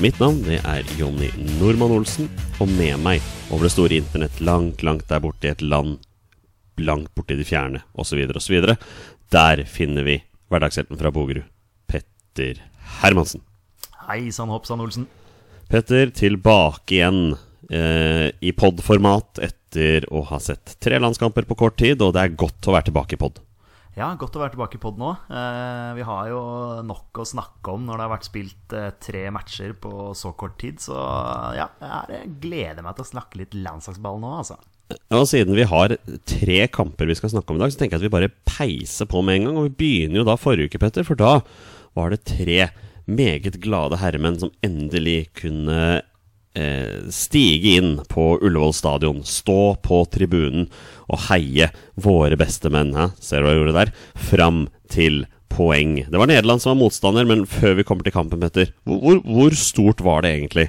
Mitt navn det er Jonny Normann Olsen, og med meg over det store internett langt, langt der borte i et land langt borte i det fjerne, osv., osv., der finner vi hverdagshelten fra Bogerud, Petter Hermansen. Hei sann, hoppsann, Olsen. Petter, tilbake igjen eh, i pod-format etter å ha sett tre landskamper på kort tid, og det er godt å være tilbake i pod. Ja, godt å være tilbake i pod nå. Eh, vi har jo nok å snakke om når det har vært spilt eh, tre matcher på så kort tid. Så ja, jeg gleder meg til å snakke litt landslagsball nå, altså. Og siden vi har tre kamper vi skal snakke om i dag, så tenker jeg at vi bare peiser på med en gang. Og vi begynner jo da forrige uke, Petter, for da var det tre meget glade herremenn som endelig kunne eh, stige inn på Ullevål stadion, stå på tribunen og heie våre beste menn, hæ? ser du hva jeg gjorde der, fram til poeng. Det var Nederland som var motstander, men før vi kommer til kampen, Petter, hvor, hvor, stort var det egentlig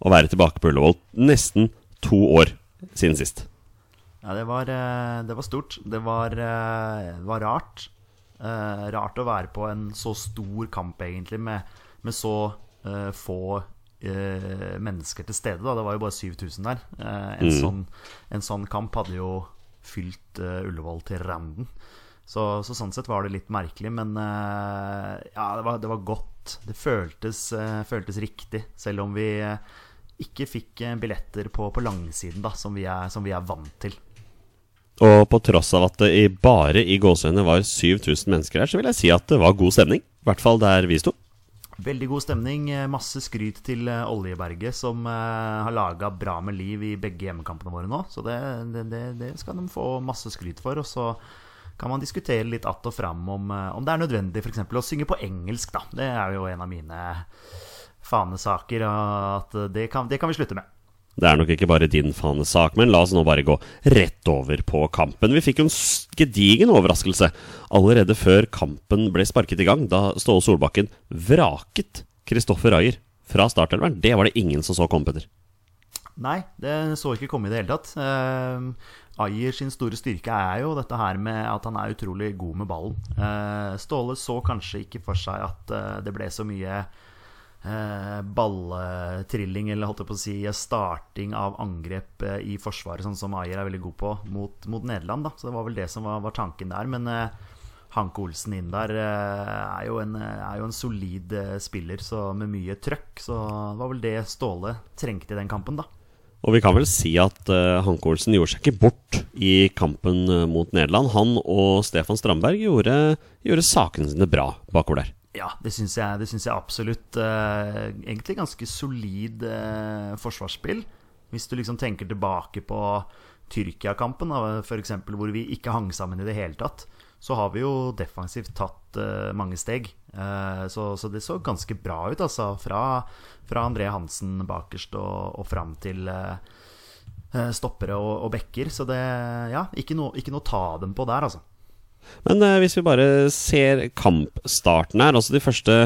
å være tilbake på Ullevål? Nesten to år siden sist. Ja, det var, eh, det var stort. Det var, eh, det var rart. Eh, rart å være på en så stor kamp, egentlig, med, med så eh, få eh, mennesker til stede. Da. Det var jo bare 7000 der. Eh, en, sånn, en sånn kamp hadde jo fylt eh, Ullevål til randen. Så, så sånn sett var det litt merkelig, men eh, ja, det var, det var godt. Det føltes, eh, føltes riktig, selv om vi eh, ikke fikk billetter på, på langsiden, da, som vi, er, som vi er vant til. Og på tross av at det i bare i gåseøynene var 7000 mennesker her, så vil jeg si at det var god stemning. I hvert fall der vi sto. Veldig god stemning. eh, Masse skryt til eh, Oljeberget, som eh, har laga bra med liv i begge hjemmekampene våre nå. Så det, det, det, skal de få masse skryt for. Og så kan man diskutere litt att og fram om, om det er nødvendig f.eks. å synge på engelsk, da. Det er jo en av mine fanesaker. At det kan, det kan vi slutte med. Det er nok ikke bare din fanesak, men la oss nå bare gå rett over på kampen. Vi fikk jo en gedigen overraskelse allerede før kampen ble sparket i gang, da Ståle Solbakken vraket Kristoffer Ayer fra startelveren. Det var det ingen som så komme, Petter. Nei, det så ikke komme i det hele tatt. Uh, Ayer sin store styrke er jo dette her med at han er utrolig god med ballen. Uh, Ståle så kanskje ikke for seg at uh, det ble så mye eh, balletrilling, eller holdt jeg på å si starting av angrep eh, i forsvaret, sånn som Ayer er veldig god på, mot, mot Nederland. da Så det var vel det som var, var tanken der. Men eh, Hanke Olsen inn der eh, er, jo en, er jo en solid eh, spiller så med mye trøkk. Så det var vel det Ståle trengte i den kampen, da. Og vi kan vel si at uh, Hanke Olsen gjorde seg ikke bort i kampen eh, mot Nederland. Han og Stefan Strandberg gjorde, gjorde sakene sine bra bakover der. Ja, det syns jeg, jeg absolutt. Uh, egentlig ganske solid uh, forsvarsspill. Hvis du liksom tenker tilbake på Tyrkia-kampen, f.eks., hvor vi ikke hang sammen i det hele tatt, så har vi jo defensivt tatt uh, mange steg. Så, så det så ganske bra ut, altså. Fra, fra André Hansen bakerst og, og fram til stoppere og, og bekker. Så det Ja, ikke noe, ikke noe å ta dem på der, altså. Men eh, hvis vi bare ser kampstarten her, altså de første,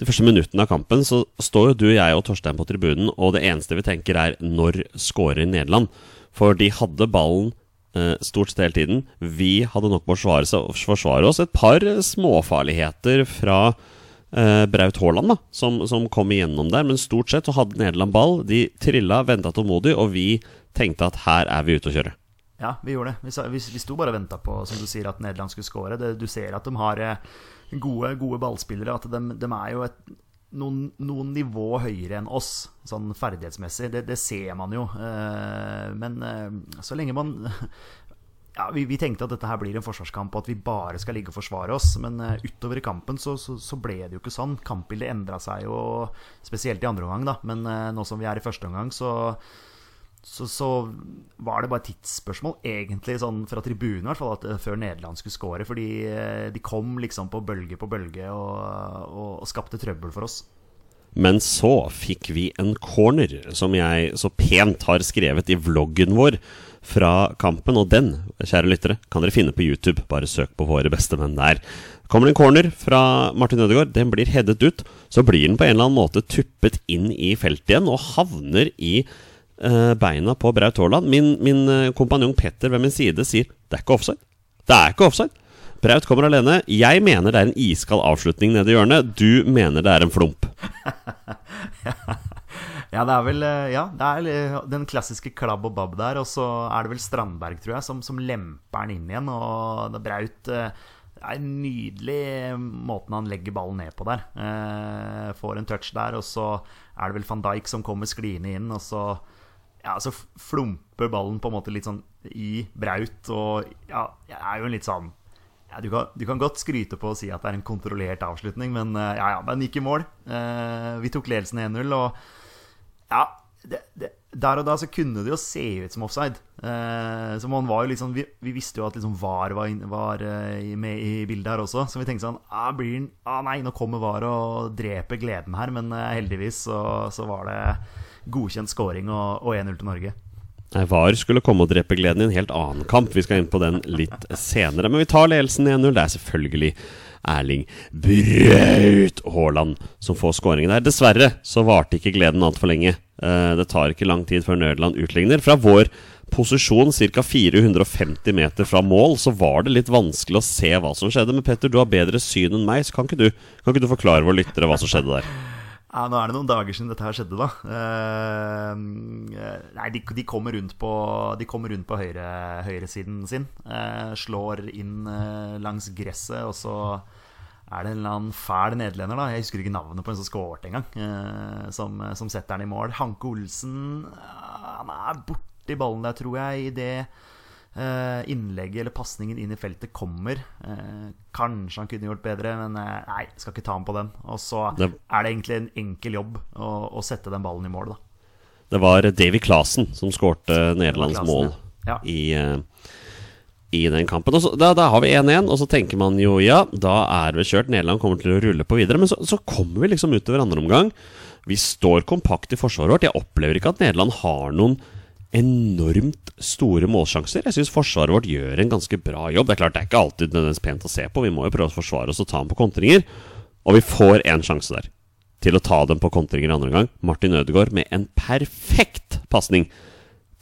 de første minuttene av kampen, så står jo du, jeg og Torstein på tribunen, og det eneste vi tenker er når skårer Nederland? For de hadde ballen eh, stort sett hele tiden. Vi hadde nok på å forsvare oss. Et par småfarligheter fra eh, Braut Haaland, da, som, som kom igjennom der. Men stort sett så hadde Nederland ball. De trilla, venta tålmodig, og vi tenkte at her er vi ute å kjøre. Ja, vi gjorde det. Vi, vi sto bare og venta på som du sier, at Nederland skulle skåre. Du ser at de har eh, gode, gode ballspillere. At de, de er jo et noen, noen nivå høyere enn oss, sånn ferdighetsmessig. Det, det ser man jo. Eh, men eh, så lenge man ja, vi, vi, tenkte at dette her blir en forsvarskamp, og at vi bare skal ligge og forsvare oss. Men uh, utover i kampen så, så, så, ble det jo ikke sånn. Kampbildet endra seg jo, spesielt i andre omgang, da. Men uh, nå som vi er i første omgang, så, så, så, var det bare tidsspørsmål, egentlig, sånn fra tribunen i hvert fall, at, uh, før Nederland skulle score. Fordi de kom liksom på bølge på bølge og, og, og skapte trøbbel for oss. Men så fikk vi en corner, som jeg så pent har skrevet i vloggen vår fra kampen. Og den, kjære lyttere, kan dere finne på YouTube. Bare søk på våre beste menn der. Kommer det en corner fra Martin Ødegaard, den blir headet ut. Så blir den på en eller annen måte tuppet inn i feltet igjen og havner i beina på Braut Haaland. Min, min uh, kompanjong Petter ved min side sier det er ikke offside. Det er ikke offside. Braut kommer alene. Jeg mener det er en iskald avslutning nede i hjørnet. Du mener det er en flump. ja, det er vel eh, Ja, det er eh, den klassiske klabb og babb der. Og så er det vel Strandberg, tror jeg, som, som lemper den inn igjen. Og Braut eh, Det er nydelig måten han legger ballen ned på der. får en touch der, og så er det vel van Dijk som kommer skliende inn, og så ja, så flumper ballen på en måte litt sånn i Braut, og ja, jeg er jo en litt sånn ja, du, kan, du, kan, godt skryte på å si at det er en kontrollert avslutning, men uh, ja, ja, den gikk i mål. Eh, vi tok ledelsen 1-0, og ja det, det, Der og da så kunne det jo se ut som offside. Eh, så man var jo liksom, vi, vi visste jo at liksom VAR var, var med i bildet her også, så vi tenkte sånn ah, blir den, ah, Nei, nå kommer VAR og dreper gleden her, men heldigvis så, så, var det godkjent scoring og, og 1-0 til Norge. VAR skulle komme og drepe gleden i en helt annen kamp. Vi skal inn på den litt senere. Men vi tar ledelsen 1-0. Det er selvfølgelig Erling Braut Haaland som får skåringen der. Dessverre så varte ikke gleden altfor lenge. Eh, det tar ikke lang tid før Nederland utligner. Fra vår posisjon ca. 450 meter fra mål, så var det litt vanskelig å se hva som skjedde. Men Petter, du har bedre syn enn meg, så kan ikke du, kan ikke du forklare våre lyttere hva som skjedde der? Ja, Nå er det noen dager siden dette her skjedde, da. Uh, nei, de, de, kommer rundt på, de kommer rundt på høyre, høyresiden sin. Uh, slår inn uh, langs gresset, og så er det en eller annen fæl nederlender, da. Jeg husker ikke navnet på en som skåret engang, uh, som, som setter den i mål. Hanke Olsen Han er borti ballen der, tror jeg, i det innlegget eller pasningen inn i feltet kommer. Eh, kanskje han kunne gjort bedre, men eh, nei, skal ikke ta ham på den. Og så er det egentlig en enkel jobb å, å sette den ballen i mål, da. Det var Davy Clasen som skårte Nederlands mål ja. i, i, den kampen. Så, da, da, har vi 1-1, og så tenker man jo ja, da er vi kjørt. Nederland kommer til å rulle på videre. Men så, så kommer vi liksom utover andre omgang. Vi står kompakt i forsvaret vårt. Jeg opplever ikke at Nederland har noen enormt store målsjanser. Jeg syns forsvaret vårt gjør en ganske bra jobb. Det er klart det er ikke alltid nødvendigvis pent å se på, vi må jo prøve å forsvare oss og ta dem på kontringer. Og vi får én sjanse der til å ta dem på kontringer andre gang. Martin Ødegaard med en perfekt pasning.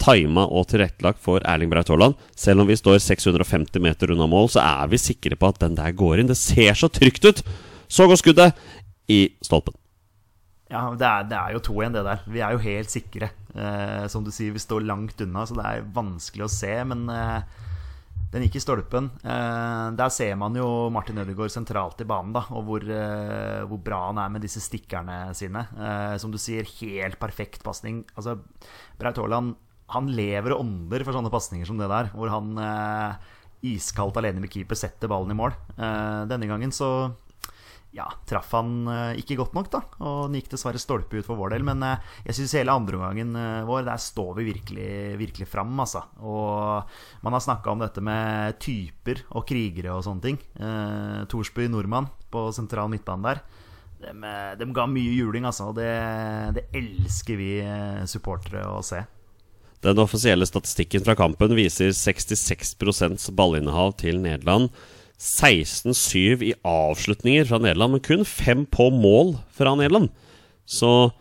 Tima og tilrettelagt for Erling Braut Haaland. Selv om vi står 650 meter unna mål, så er vi sikre på at den der går inn. Det ser så trygt ut! Så går skuddet i stolpen. Ja, det er, det er jo 2-1, det der. Vi er jo helt sikre. Eh, som du sier, vi står langt unna, så det er vanskelig å se. Men eh, den gikk i stolpen. Eh, der ser man jo Martin Ødegaard sentralt i banen, da, og hvor, eh, hvor, bra han er med disse stikkerne sine. Eh, som du sier, helt perfekt pasning. Altså, Braut Haaland han lever og ånder for sånne pasninger som det der, hvor han eh, iskaldt alene med keeper setter ballen i mål. denne gangen så ja, traff han uh, ikke godt nok, da. Og den gikk dessverre stolpe ut for vår del. Men uh, jeg syns hele andreomgangen uh, vår, der står vi virkelig, virkelig fram, altså. Og man har snakka om dette med typer og krigere og sånne ting. Eh, Thorsby nordmann på sentral midtbane der. De, de, ga mye juling, altså. Og det, det elsker vi supportere å se. Den offisielle statistikken fra kampen viser 66% ballinnehav til Nederland. 16-7 i avslutninger fra Nederland, men kun fem på mål fra Nederland. Så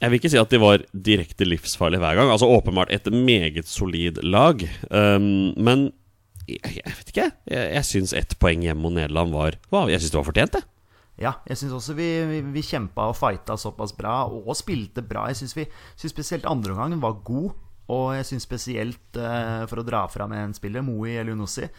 jeg vil ikke si at de var direkte livsfarlige hver gang. Altså Åpenbart et meget solid lag. Um, men jeg, jeg, vet ikke. Jeg, jeg syns ett poeng hjemme mot Nederland var wow, Jeg syns det var fortjent, det. Ja, jeg syns også vi, vi, vi kjempa og fighta såpass bra, og spilte bra. Jeg syns spesielt andre omgang var god. Og jeg syns spesielt, uh, for å dra fram en spiller, Moe Elionossi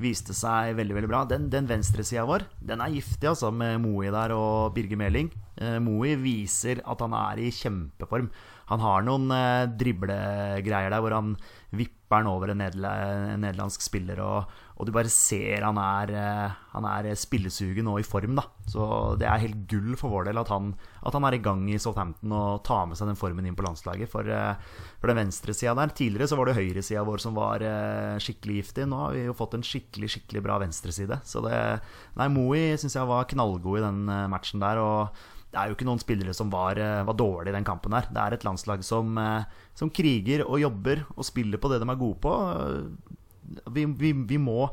viste seg veldig veldig bra. Den, den venstresida vår den er giftig, altså, med Moe der og Birger Meling. Eh, Moe viser at han er i kjempeform. Han har noen eh, driblegreier der hvor han vipper den over en, nederla, en nederlandsk spiller, og, og, du bare ser han er, eh, han er spillesugen og i form, da. Så det er helt gull for vår del at han, at han er i gang i Southampton og tar med seg den formen inn på landslaget. For, eh, for den venstresida der Tidligere så var det høyresida vår som var eh, skikkelig giftig. Nå har vi jo fått en skikkelig skikkelig bra venstreside. Så det Nei, Moey syns jeg var knallgod i den eh, matchen der. og det er jo ikke noen spillere som var, eh, var dårlige i den kampen her. Det er et landslag som, eh, som, kriger og jobber og spiller på det de er gode på. Vi, vi, vi, må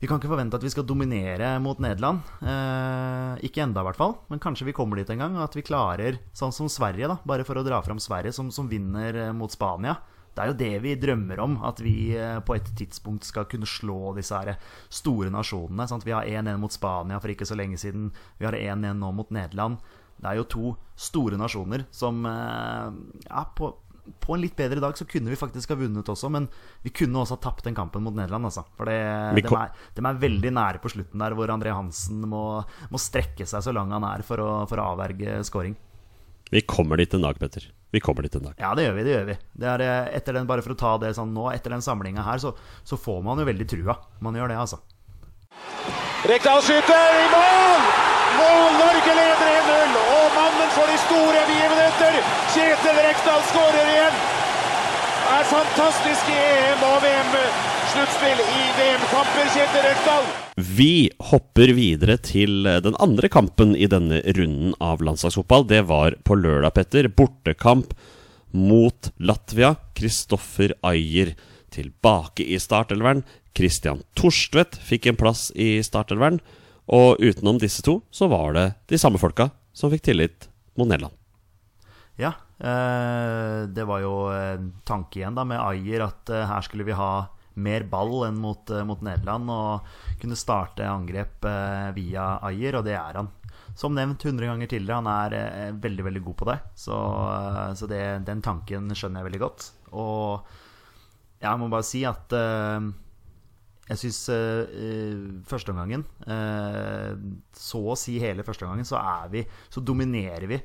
Vi kan ikke forvente at vi skal dominere mot Nederland. Eh, ikke enda i hvert fall. Men kanskje vi kommer dit en gang. At vi klarer, sånn som Sverige, da, bare for å dra fram Sverige, som, som vinner eh, mot Spania. Det er jo det vi drømmer om, at vi på et tidspunkt skal kunne slå disse her store nasjonene. Sant? Vi har 1-1 mot Spania for ikke så lenge siden. Vi har 1-1 nå mot Nederland. Det er jo to store nasjoner som ja, på, på en litt bedre dag så kunne vi faktisk ha vunnet også, men vi kunne også ha tapt den kampen mot Nederland. Altså. For det, de, er, de, er, veldig nære på slutten der, hvor André Hansen må, må strekke seg så lang han er for å, for å avverge scoring. Vi kommer dit en dag, Petter. Vi kommer dit en dag. Ja, det gjør vi. det gjør vi det er, eh, etter den, Bare for å ta det sånn nå, etter den samlinga her, så, så, får man jo veldig trua. Man gjør det, altså. Rekdal skyter i mål! Mål! Norge leder 1-0! Mannen for de store begivenheter, Kjetil Rekdal skårer igjen! Det Er fantastisk i EM og VM-sluttspill i VM-kamper, Kjetil Rekdal. Vi hopper videre til den andre kampen i denne runden av landslagsfotball. Det var på lørdag, Petter. Bortekamp mot Latvia. Kristoffer Ayer tilbake i startelveren. Christian Torstvedt fikk en plass i startelveren. Og utenom disse to så var det de samme folka som fikk tillit mot Nederland. Ja, eh, det var jo tanke igjen da med Ayer at eh, her skulle vi ha mer ball enn mot, eh, mot Nederland. Og kunne starte angrep via Ayer, og det er han. Som nevnt 100 ganger tidligere, han er veldig veldig god på det. Så, så det, den tanken skjønner jeg veldig godt. Og jeg må bare si at jeg syns uh, førsteomgangen uh, Så å si hele førsteomgangen, så er vi Så dominerer vi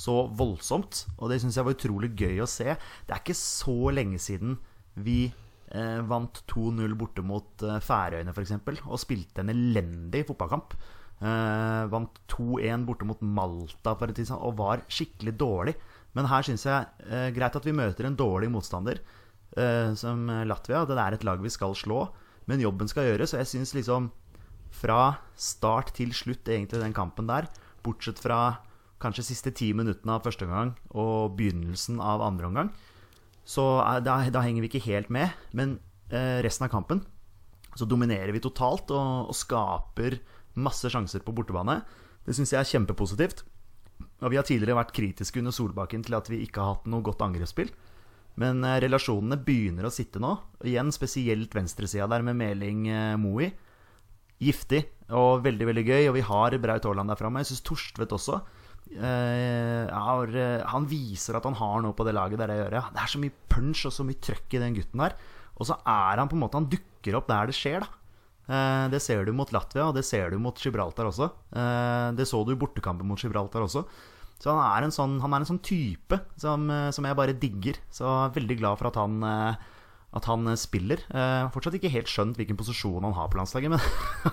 så voldsomt. Og det syns jeg var utrolig gøy å se. Det er ikke så lenge siden vi uh, vant 2-0 borte mot uh, Færøyene f.eks. og spilte en elendig fotballkamp. Uh, vant 2-1 borte mot Malta for en tid siden og var skikkelig dårlig. Men her syns jeg uh, greit at vi møter en dårlig motstander uh, som Latvia. Det er et lag vi skal slå, men jobben skal gjøres. Og jeg syns liksom fra start til slutt egentlig den kampen der, bortsett fra kanskje siste ti minuttene av første omgang og begynnelsen av andre omgang, så da, da, henger vi ikke helt med. Men eh, resten av kampen så dominerer vi totalt og, og skaper masse sjanser på bortebane. Det syns jeg er kjempepositivt. Og vi har tidligere vært kritiske under Solbakken til at vi ikke har hatt noe godt angrepsspill. Men eh, relasjonene begynner å sitte nå. Igjen spesielt venstresida der med Meling eh, Moe. Giftig og veldig veldig gøy. Og vi har Braut Haaland der framme. Jeg syns Torstvedt også Uh, har, uh, han viser at han har noe på det laget der jeg gjør. Det er så mye punch og så mye trøkk i den gutten der. Og så er han på en måte Han dukker opp der det skjer, da. Det ser du mot Latvia, og det ser du mot Gibraltar også. det så du i bortekampen mot Gibraltar også. Så han er en sånn, han er en sånn type som, som, jeg bare digger. Så jeg er veldig glad for at han at han eh, spiller. Uh, fortsatt ikke helt skjønt hvilken posisjon han har på landslaget, men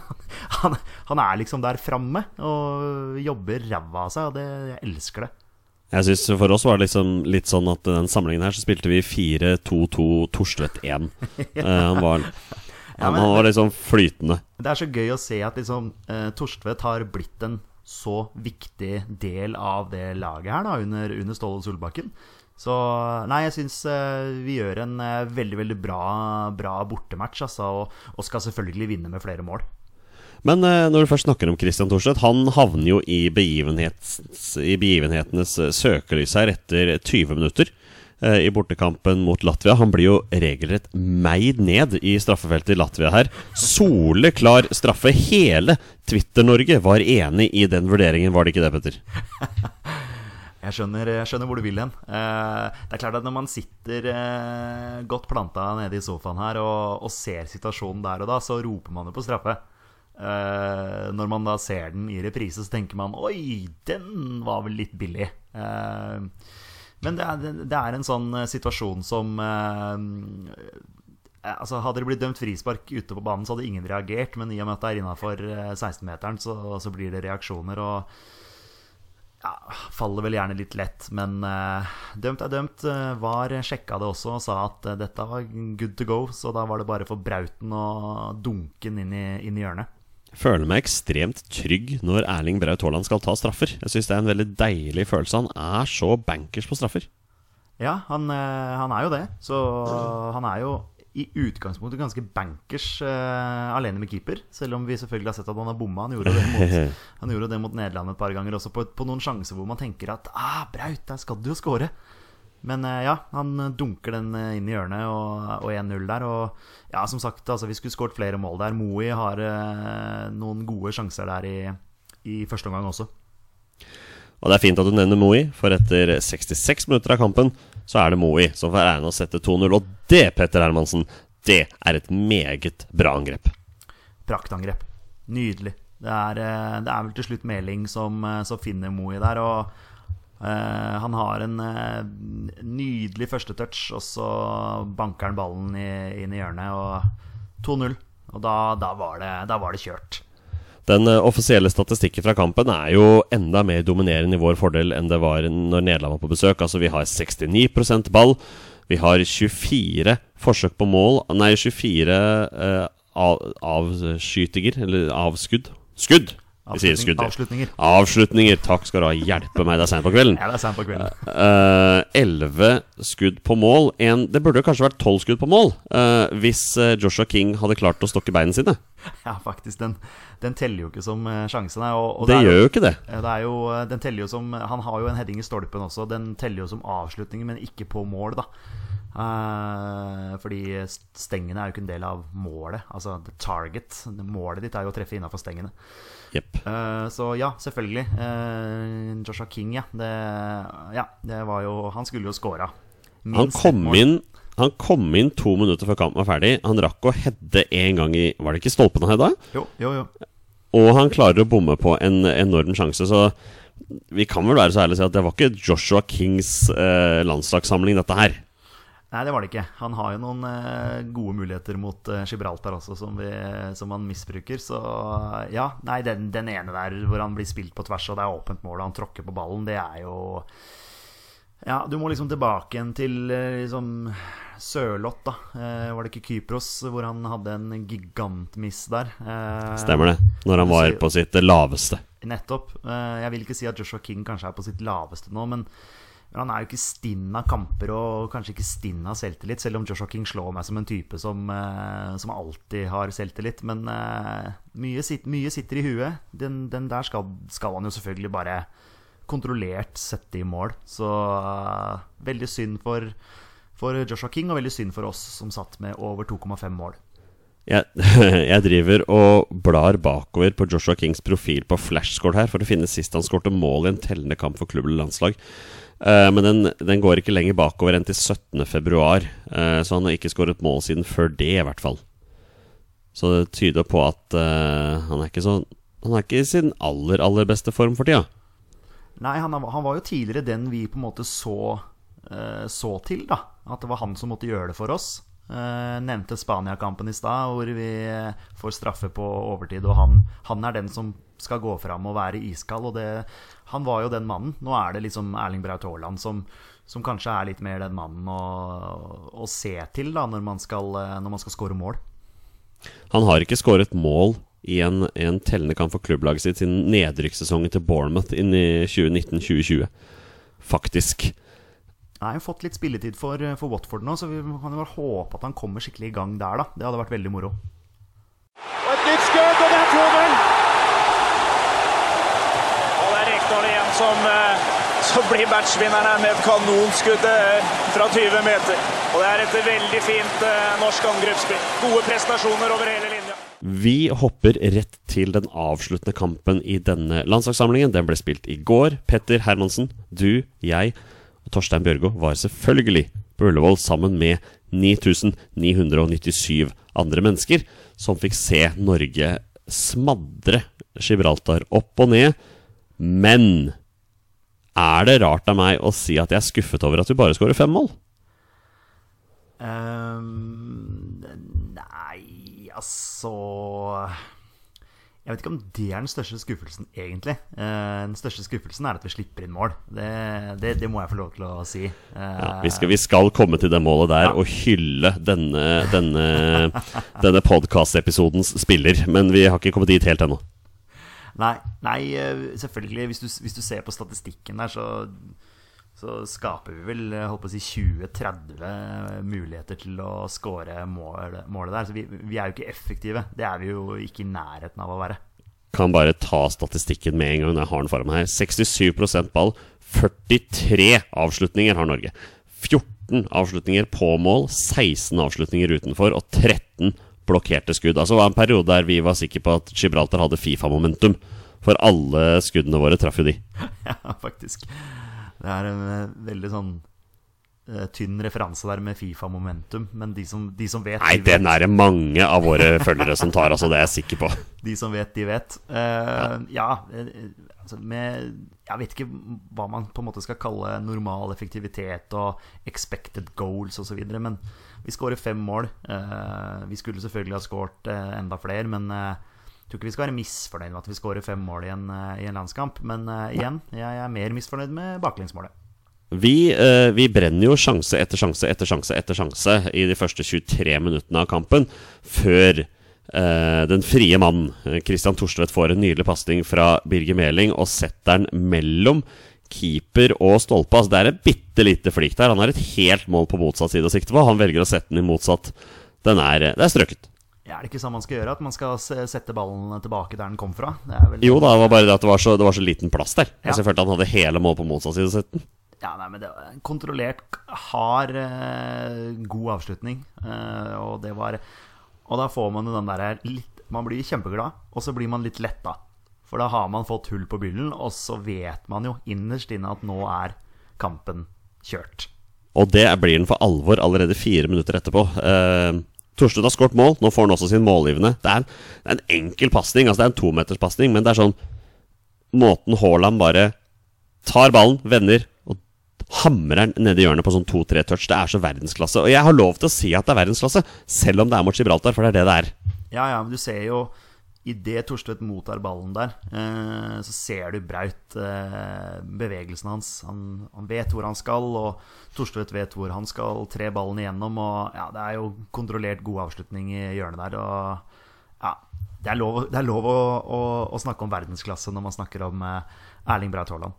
han, han, er liksom der framme og jobber ræva av seg, og det, jeg elsker det. Jeg synes For oss var det liksom litt sånn at den samlingen her så spilte vi 4-2-2 Torstvedt 1. ja. han var ja, han var liksom flytende. Det er så gøy å se at liksom, Torstvedt har blitt en så viktig del av det laget her da, under, under Ståle Solbakken. Så nei, jeg syns uh, vi gjør en uh, veldig, veldig bra, bra bortematch, altså, og, og, skal selvfølgelig vinne med flere mål. Men uh, når du først snakker om Christian Thorstvedt, han havner jo i, i begivenhetenes søkelys her etter 20 minutter i bortekampen mot Latvia. Han blir jo regelrett meid ned i straffefeltet i Latvia her. Soleklar straffe. Hele Twitter-Norge var enig i den vurderingen, var det ikke det, Petter? Jeg skjønner, jeg skjønner hvor du vil hen. Eh, det er klart at når man sitter eh, godt planta nede i sofaen her og, og ser situasjonen der og da, så roper man jo på straffe. Eh, når man da ser den i reprise, så tenker man Oi, den var vel litt billig. Eh, men det er, det er, en sånn eh, situasjon som eh, altså Hadde det blitt dømt frispark ute på banen, så hadde ingen reagert. Men i og med at det er innafor 16-meteren, så, så, blir det reaksjoner. Og ja, faller vel gjerne litt lett, men eh, dømt er dømt. VAR sjekka det også og sa at dette var good to go, så da var det bare for Brauten å dunke den inn i, inn i hjørnet. Føler meg ekstremt trygg når Erling Braut Haaland skal ta straffer. Jeg syns det er en veldig deilig følelse. Han er så bankers på straffer. Ja, han, uh, han er jo det. Så han er jo i utgangspunktet ganske bankers uh, alene med keeper. Selv om vi selvfølgelig har sett at han har bomma. Han gjorde det mot, han gjorde det mot Nederland et par ganger også, på, på, noen sjanser hvor man tenker at ah, Braut, der skal du jo score. Men uh, ja, han dunker den uh, inn i hjørnet og, og 1-0 der. Og ja, som sagt, altså, vi skulle skåret flere mål der. Moi har noen gode sjanser der i, i første omgang også. Og det er fint at du nevner Moi, for etter 66 minutter av kampen så er det Moi som får æren å sette 2-0. Og det, Petter Hermansen, det er et meget bra angrep. Praktangrep. Nydelig. Det er, eh, det er vel til slutt Meling som, eh, som finner Moi der. Og uh, han har en uh, nydelig første touch, og så banker han ballen i, inn i hjørnet. Og 2-0. Og da, da, var det, da var det kjørt. Den uh, offisielle statistikken fra kampen er jo enda mer dominerende i vår fordel enn det var når Nederland var på besøk. Altså Vi har 69% ball. Vi har 24 forsøk på mål Nei, 24 uh, av, avskytinger, eller avskudd. Skudd! Skudd. Avslutninger. Avslutninger. Takk skal du ha. Hjelpe meg, det er seint på kvelden. Ja, det er sent på kvelden. Elleve uh, skudd på mål. En, det burde kanskje vært tolv skudd på mål uh, hvis Joshua King hadde klart å stokke beina sine. Ja, faktisk. Den, den teller jo ikke som sjansen. Og, og det, det gjør jo ikke det. det er jo, den teller jo som Han har jo en heading i stolpen også. Den teller jo som avslutninger, men ikke på mål, da. Uh, fordi stengene er jo ikke en del av målet. Altså the target. Målet ditt er jo å treffe innafor stengene. Yep. Uh, så ja, selvfølgelig. Uh, Joshua King, ja. Det, ja. det, var jo Han skulle jo scora. Han kom inn han kom inn to minutter før kampen var ferdig. Han rakk å heade én gang i Var det ikke stolpen han hedda? Jo, jo, jo. Og han klarer å bomme på en enorm sjanse, så vi kan vel være så ærlige å si at det var ikke Joshua Kings eh, landslagssamling, dette her. Nei, det var det ikke. Han har jo noen uh, gode muligheter mot uh, Gibraltar også, som, vi, som, han misbruker. Så ja, nei, den, den, ene der hvor han blir spilt på tvers, og det er åpent mål, og han tråkker på ballen, det er jo Ja, du må liksom tilbake igjen til liksom Sørloth, da. var det ikke Kypros hvor han hadde en gigantmiss der? Stemmer det. Når han var på sitt laveste. Nettopp. jeg vil ikke si at Joshua King kanskje er på sitt laveste nå, men men han er jo ikke stinn av kamper og kanskje ikke stinn av selvtillit, selv om Joshua King slår meg som en type som, uh, som alltid har selvtillit. Men uh, mye, sit, mye, sitter i huet. Den, den der skal, skal, han jo selvfølgelig bare kontrollert sette i mål. Så uh, veldig synd for, for Joshua King, og veldig synd for oss som satt med over 2,5 mål. Jeg, jeg, driver og blar bakover på Joshua Kings profil på flashscore her for å finne sist han skårte mål i en tellende kamp for klubb eller landslag. Uh, men den, den, går ikke lenger bakover enn til 17.2, uh, eh, så han har ikke skåret mål siden før det, i hvert fall. Så det tyder på at uh, han er ikke så Han er ikke i sin aller, aller beste form for tida. Nei, han, han, var jo tidligere den vi på en måte så, så til, da. At det var han som måtte gjøre det for oss. Uh, nevnte Spania-kampen i stad, hvor vi får straffe på overtid. Og han, han, er den som skal gå fram og være iskald. Og det, han var jo den mannen. Nå er det liksom Erling Braut Haaland som, som, kanskje er litt mer den mannen å, å se til da når man skal, når man skal skåre mål. Han har ikke skåret mål i en, en tellende kamp for klubblaget sitt siden nedrykkssesongen til Bournemouth inn i 2019-2020. Faktisk. Nei, har fått litt spilletid for, eh, for, Watford nå, så vi kan jo bare håpe at han kommer skikkelig i gang der, da. Det hadde vært veldig moro. Og et nytt skudd, og det er 2-0! Og det er Rekdal igjen som, eh, som blir matchvinneren med et kanonskudd eh, fra 20 meter. Og det er et veldig fint norsk angrepsspill. Gode prestasjoner over hele linja. Vi hopper rett til den avsluttende kampen i denne landslagssamlingen. Den ble spilt i går. Petter Hermansen, du, jeg og Torstein Bjørgo var selvfølgelig på Ullevål sammen med 9997 andre mennesker, som fikk se Norge smadre Gibraltar opp og ned. Men er det rart av meg å si at jeg er skuffet over at vi bare skårer fem mål? Um, nei, altså Jeg vet ikke om det er den største skuffelsen, egentlig. Uh, den største skuffelsen er at vi slipper inn mål. Det, det, det må jeg få lov til å si. Uh, Ja, vi, skal, vi skal komme til det målet der og hylle denne, denne, denne podkast-episodens spiller. Men vi har ikke kommet dit helt ennå. Nei, nei eh, selvfølgelig. Hvis du, hvis du ser på statistikken der, så, så skaper vi vel eh, holdt på å si 20-30 muligheter til å score mål, målet der. Så vi, vi er jo ikke effektive. Det er vi jo ikke i nærheten av å være. Kan bare ta statistikken med en gang jeg har den foran meg her. 67% ball, 43 avslutninger har Norge. 14 avslutninger på mål, 16 avslutninger utenfor og 13 blokkerte skudd. Altså det var en periode der vi var sikre på at Gibraltar hadde Fifa-momentum. For alle skuddene våre traff jo de. Ja, faktisk. Det er en eh, veldig sånn eh, tynn referanse der med Fifa-momentum. Men de som, de som vet, Nei, de vet. den er det mange av våre følgere som tar, altså. Det er jeg sikker på. De som vet, de vet. Uh, ja, ja altså med Jeg vet ikke hva man på en måte skal kalle normal effektivitet og expected goals osv., men vi skårer fem mål. Eh, vi skulle selvfølgelig ha skåret eh, enda flere, men eh, jeg tror ikke vi skal være misfornøyd med at vi skårer fem mål i en, eh, i en landskamp. Men eh, igjen, jeg er mer misfornøyd med baklengsmålet. Vi, eh, vi brenner jo sjanse etter sjanse etter sjanse etter sjanse i de første 23 minuttene av kampen, før eh, den frie mannen, eh, Christian Torstvedt, får en nydelig pasning fra Birger Meling og setter den mellom keeper og stolpe. Altså, det er et bitte lite flik der. Han har et helt mål på motsatt side å sikte på. Han velger å sette den i motsatt. Den er, det er strøket. Ja, er det ikke sånn man skal gjøre? At man skal sette ballen tilbake der den kom fra? Det vel Jo da, det var bare det at det var så, det var så liten plass der. Ja. Altså, jeg følte han hadde hele mål på motsatt side å sette den. Ja, nei, men det var en kontrollert, hard, eh, god avslutning. Eh, og det var Og da får man jo den der litt Man blir kjempeglad, og så blir man litt letta. For da har man fått hull på byllen, og så vet man jo innerst inne at nå er kampen kjørt. Og det blir den for alvor allerede fire minutter etterpå. Eh, Torstvedt har skåret mål. Nå får han også sin målgivende. Det er en, det er en enkel pasning. Altså det er en tometerspasning, men det er sånn Måten Haaland bare tar ballen, vender og hamrer den nedi hjørnet på sånn to-tre touch. Det er så verdensklasse. Og jeg har lov til å si at det er verdensklasse, selv om det er mot Gibraltar, for det er det det er. Ja, ja, men du ser jo Idet Torstvedt mottar ballen der, eh, så ser du Braut eh, bevegelsen hans. Han, han vet hvor han skal, og Torstvedt vet hvor han skal. Tre ballen igjennom, og ja, det er jo kontrollert god avslutning i hjørnet der. Og ja, det er lov, det er lov å, å, å snakke om verdensklasse når man snakker om eh, Erling Braut Haaland.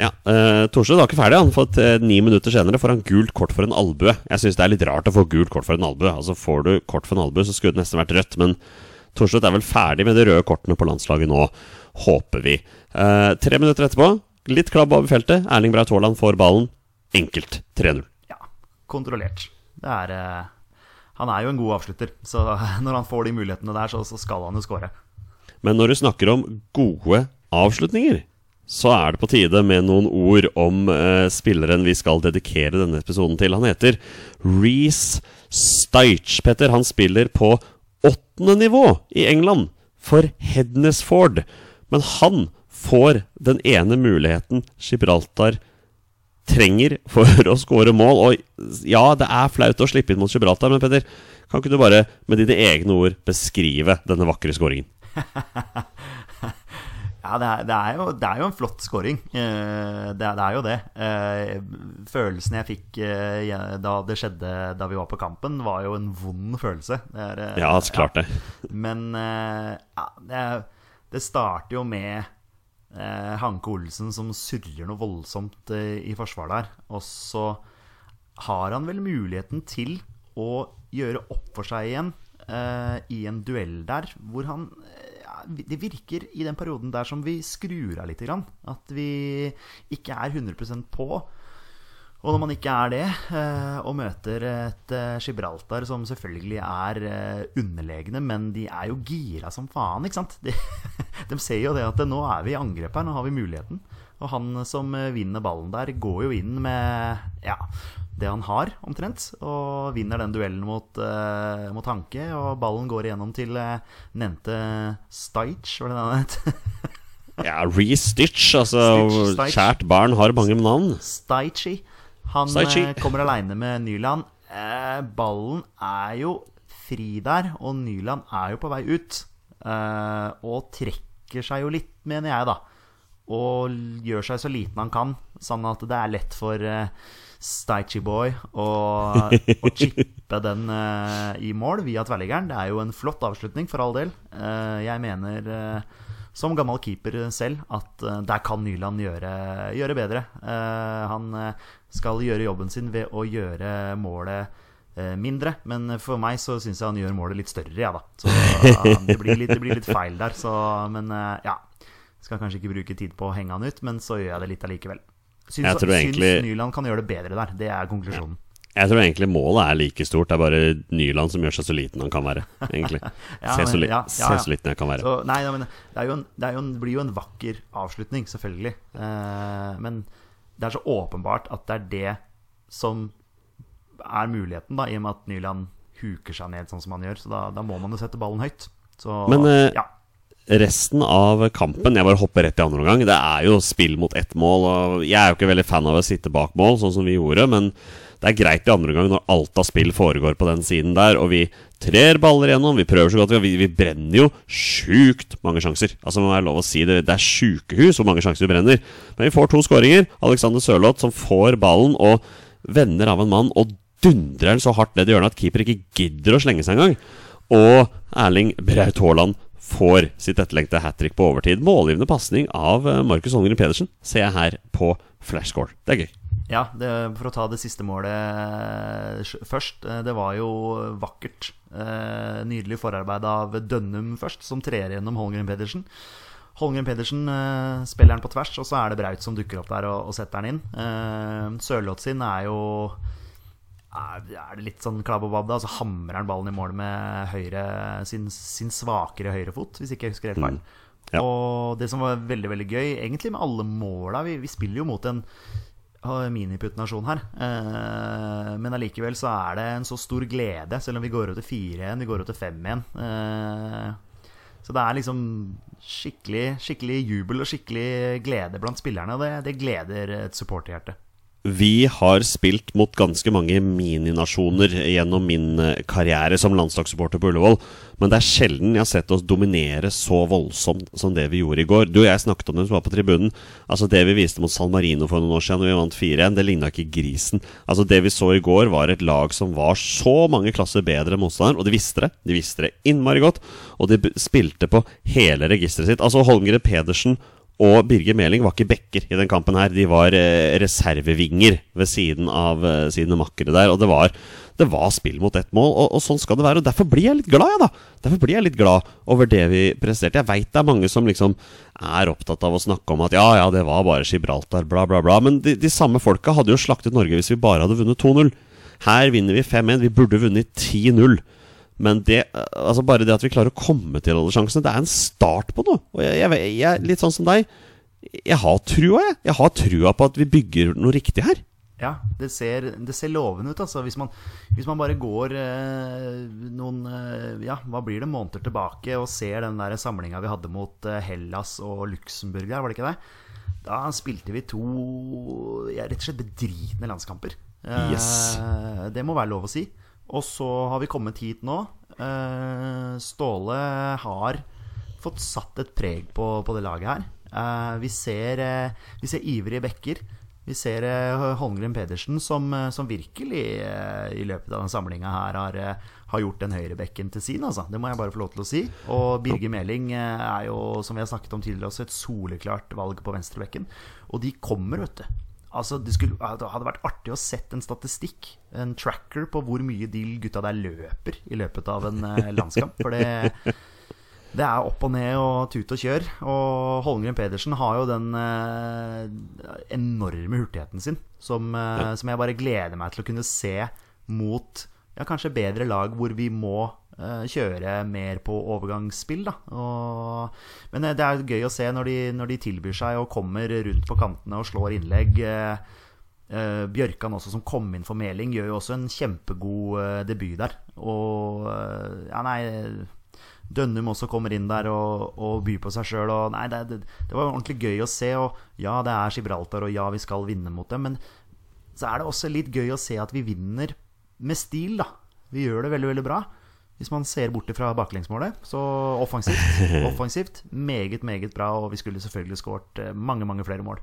Ja, uh, Torstvedt var ikke ferdig. Han fått uh, Ni minutter senere får han gult kort for en albue. Jeg syns det er litt rart å få gult kort for en albue. Altså Får du kort for en albue, så skulle det nesten vært rødt. Men Torstvedt er vel ferdig med de røde kortene på landslaget nå, håper vi. Eh, tre minutter etterpå, litt klabb over feltet. Erling Braut Haaland får ballen. Enkelt 3-0. Ja, kontrollert. Det er eh, Han er jo en god avslutter, så når han får de mulighetene der, så, så skal han jo skåre. Men når du snakker om gode avslutninger, så er det på tide med noen ord om eh, spilleren vi skal dedikere denne episoden til. Han heter Reece Steich. Petter, han spiller på åttende nivå i England for Hednesford. Men han får den ene muligheten Gibraltar trenger for å skåre mål. Og ja, det er flaut å slippe inn mot Gibraltar, men Petter, kan ikke du bare med dine egne ord beskrive denne vakre skåringen? Ja, det er, det er, jo, det er jo en flott scoring. Eh, det, er, det er jo det. Eh, følelsen jeg fikk eh, da det skjedde da vi var på kampen, var jo en vond følelse. Det er, Ja, så klart det. Men eh, ja, det, er- det starter jo med Hanke Olsen som surrer noe voldsomt i forsvaret der. Og så har han vel muligheten til å gjøre opp for seg igjen eh, i en duell der, hvor han ja, Det virker i den perioden der som vi skrur av litt. Grann. At vi ikke er 100% på. Og når man ikke er det, eh, og møter et eh, Gibraltar som selvfølgelig er eh, underlegne, men de er jo gira som faen, ikke sant? De, de ser jo det at nå er vi i angrep her, nå har vi muligheten. Og han som vinner ballen der, går jo inn med ja, det han har, omtrent. Og vinner den duellen mot, uh, mot Hanke. Og ballen går igjennom til uh, nevnte Stitch, var det det han het? ja, re-stitch. Altså, Stitch, Stitch. kjært barn har mange navn. Stitchy. Han Stajci. Uh, kommer aleine med Nyland. Eh, ballen er jo fri der, og Nyland er jo på vei ut. Eh, og trekker seg jo litt, mener jeg, da. Og gjør seg så liten han kan, sånn at det er lett for uh, Boy å, og chippe den uh, i mål via tverrliggeren. Det er jo en flott avslutning, for all del. Uh, jeg mener uh, som gammel keeper selv at der kan Nyland gjøre, gjøre bedre. Han skal gjøre jobben sin ved å gjøre målet mindre, men for meg så syns jeg han gjør målet litt større, ja da. Så eh, det, blir litt, det blir litt feil der, så Men ja. Skal kanskje ikke bruke tid på å henge han ut, men så gjør jeg det litt allikevel. Syns, Jeg tror egentlig- syns Nyland kan gjøre det bedre der. Det er konklusjonen. Jeg tror egentlig målet er like stort. Det er bare Nyland som gjør seg så liten han kan være. Egentlig Ja, Se så, li ja, ja, se så liten jeg kan være. Så, nei, men det, er jo en, det, er jo en, blir jo en vakker avslutning, selvfølgelig. Eh, men det er så åpenbart at det er det som er muligheten, da, i og med at Nyland huker seg ned sånn som han gjør. Så da, da må man jo sette ballen høyt. Så Men, eh, ja. Resten av kampen Jeg bare hopper rett i andre omgang. Det er jo spill mot ett mål. Og jeg er jo ikke veldig fan av å sitte bak mål, sånn som vi gjorde, men det er greit i andre omgang når alt av spill foregår på den siden der, og vi trer baller gjennom, vi prøver så godt vi vi brenner jo sjukt mange sjanser. Altså må være lov å si Det Det er sjukehus hvor mange sjanser vi brenner. Men vi får to skåringer. Alexander Sørloth som får ballen og vender av en mann og dundrer den så hardt ned i hjørnet at keeper ikke gidder å slenge seg engang. Og Erling Braut Haaland får sitt etterlengtede hat trick på overtid. Målgivende pasning av eh, Markus Holmgren Pedersen ser jeg her på flashscore. Det er gøy. Ja, det, for å ta det siste målet eh, først. eh, Det var jo vakkert. Nydelig forarbeid av Dønnum først, som trer gjennom Holmgren Pedersen. Holmgren Pedersen spiller den på tvers, og så er det Braut som dukker opp der og, og setter den inn. Sørloth sin er jo er det litt sånn klabb og babb, da? Så hamrer han ballen i mål med høyre, sin, sin svakere høyrefot, hvis ikke jeg husker helt feil. Ja. Og det som var veldig veldig gøy, egentlig med alle måla Vi, vi spiller jo mot en miniputt-nasjon her. Eh, men allikevel så er det en så stor glede, selv om vi går ut til 4-1, vi går ut til 5-1. Eh, så det er liksom skikkelig, skikkelig jubel og skikkelig glede blant spillerne. Og det, det gleder et supporterhjerte. Vi har spilt mot ganske mange mininasjoner gjennom min eh, karriere som landslagssupporter på Ullevål, men det er sjelden jeg har sett oss dominere så voldsomt som det vi gjorde i går. Du og jeg snakket om det som var på tribunen. Altså Det vi viste mot San Marino for noen år siden, når vi vant 4-1, det ligna ikke grisen. Altså Det vi så i går, var et lag som var så mange klasser bedre enn motstanderen, og de visste det. De visste det innmari godt, og de spilte på hele registeret sitt. Altså Holmgren Pedersen og Birger Meling var ikke backer i den kampen her. De var eh, reservevinger ved siden av eh, sine makkere der. Og det var, det var spill mot ett mål, og, og sånn skal det være. Og derfor blir jeg litt glad, jeg, da. Derfor blir jeg litt glad over det vi presterte. Jeg veit det er mange som liksom er opptatt av å snakke om at ja, ja, det var bare Gibraltar, bla, bla, bla. Men de, de samme folka hadde jo slaktet Norge hvis vi bare hadde vunnet 2-0. Her vinner vi 5-1. Vi burde vunnet 10-0. Men det, altså bare det at vi klarer å komme til alle sjansene, det er en start på noe. Og jeg, jeg, jeg litt sånn som deg, jeg har trua, jeg. Jeg har trua på at vi bygger noe riktig her. Ja, det ser, det ser lovende ut, altså. Hvis man, hvis man bare går eh, noen eh, Ja, hva blir det, måneder tilbake og ser den der samlinga vi hadde mot eh, Hellas og Luxembourg der, var det ikke det? Da spilte vi to ja, rett og slett bedritne landskamper. Eh, Yes. Det må være lov å si. Og så har vi kommet hit nå. Eh, Ståle har fått satt et preg på, på det laget her. Eh, vi, ser, eh, vi ser ivrige bekker. Vi ser Holmgren Pedersen som, som virkelig i løpet av den samlinga her har, har gjort den høyrebekken til sin, altså. Det må jeg bare få lov til å si. Og Birger Meling er jo, som vi har snakket om tidligere, også et soleklart valg på venstrebekken. Og de kommer, vet du. Altså, det, skulle, det hadde vært artig å sett en statistikk, en tracker, på hvor mye de gutta der løper i løpet av en eh, landskamp. For det, det er opp og ned og tut og kjør. Og Holmgren Pedersen har jo den eh, enorme hurtigheten sin, som, eh, som jeg bare gleder meg til å kunne se mot ja, kanskje bedre lag hvor vi må kjøre mer på overgangsspill. Da. Og, men eh, det er gøy å se når de, når de tilbyr seg og kommer rundt på kantene og slår innlegg. Eh, eh, Bjørkan også, som kom inn for Meling, gjør jo også en kjempegod eh, debut der. Og eh, ja, nei Dønnum også kommer inn der og, og byr på seg sjøl. Det, det, det var ordentlig gøy å se. Og ja, det er Gibraltar, og ja, vi skal vinne mot dem. Men så er det også litt gøy å se at vi vinner med stil, da. Vi gjør det veldig, veldig bra. Hvis man ser bort fra baklengsmålet. Så offensivt, offensivt meget, meget bra. Og vi skulle selvfølgelig skåret eh, mange, mange flere mål.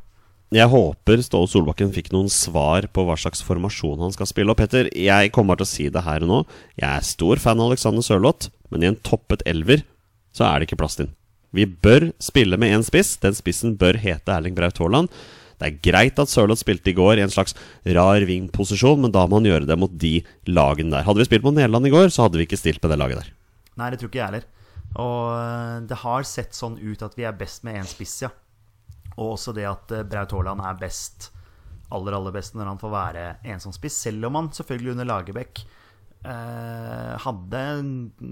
Jeg håper Ståle Solbakken fikk noen svar på hva slags formasjon han skal spille. Og Petter, jeg kommer til å si det her og nå. Jeg er stor fan av Alexander Sørloth, men i en toppet elver så er det ikke plass til den. Vi bør spille med én spiss. Den spissen bør hete Erling Braut Haaland. Det er greit at Sørloth spilte i går i en slags rar wing-posisjon, men da må han gjøre det mot de lagene der. Hadde vi spilt mot Nederland i går, så hadde vi ikke stilt med det laget der. Nei, det tror ikke jeg heller. Og eh, det har sett sånn ut at vi er best med én spiss, ja. Og også det at eh, Braut Haaland er best, aller aller best når han får være ensom spiss. Selv om han selvfølgelig under Lagerbäck eh, hadde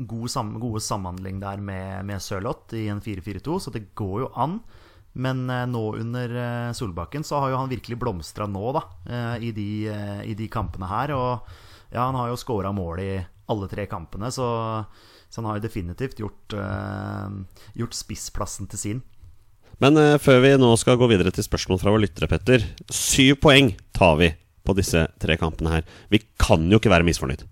god sam gode samhandling der med, med Sørloth i en 4-4-2, så det går jo an. Men eh, nå under eh, Solbakken så har jo han virkelig blomstra nå, da, eh, i de, eh, i, de, kampene her. Og ja, han har jo scora mål i alle tre kampene, så, så han har jo definitivt gjort, gjort spissplassen til sin. Men før vi nå skal gå videre til spørsmål fra våre lyttere, Petter. Syv poeng tar vi på disse tre kampene her. Vi kan jo ikke være misfornøyd.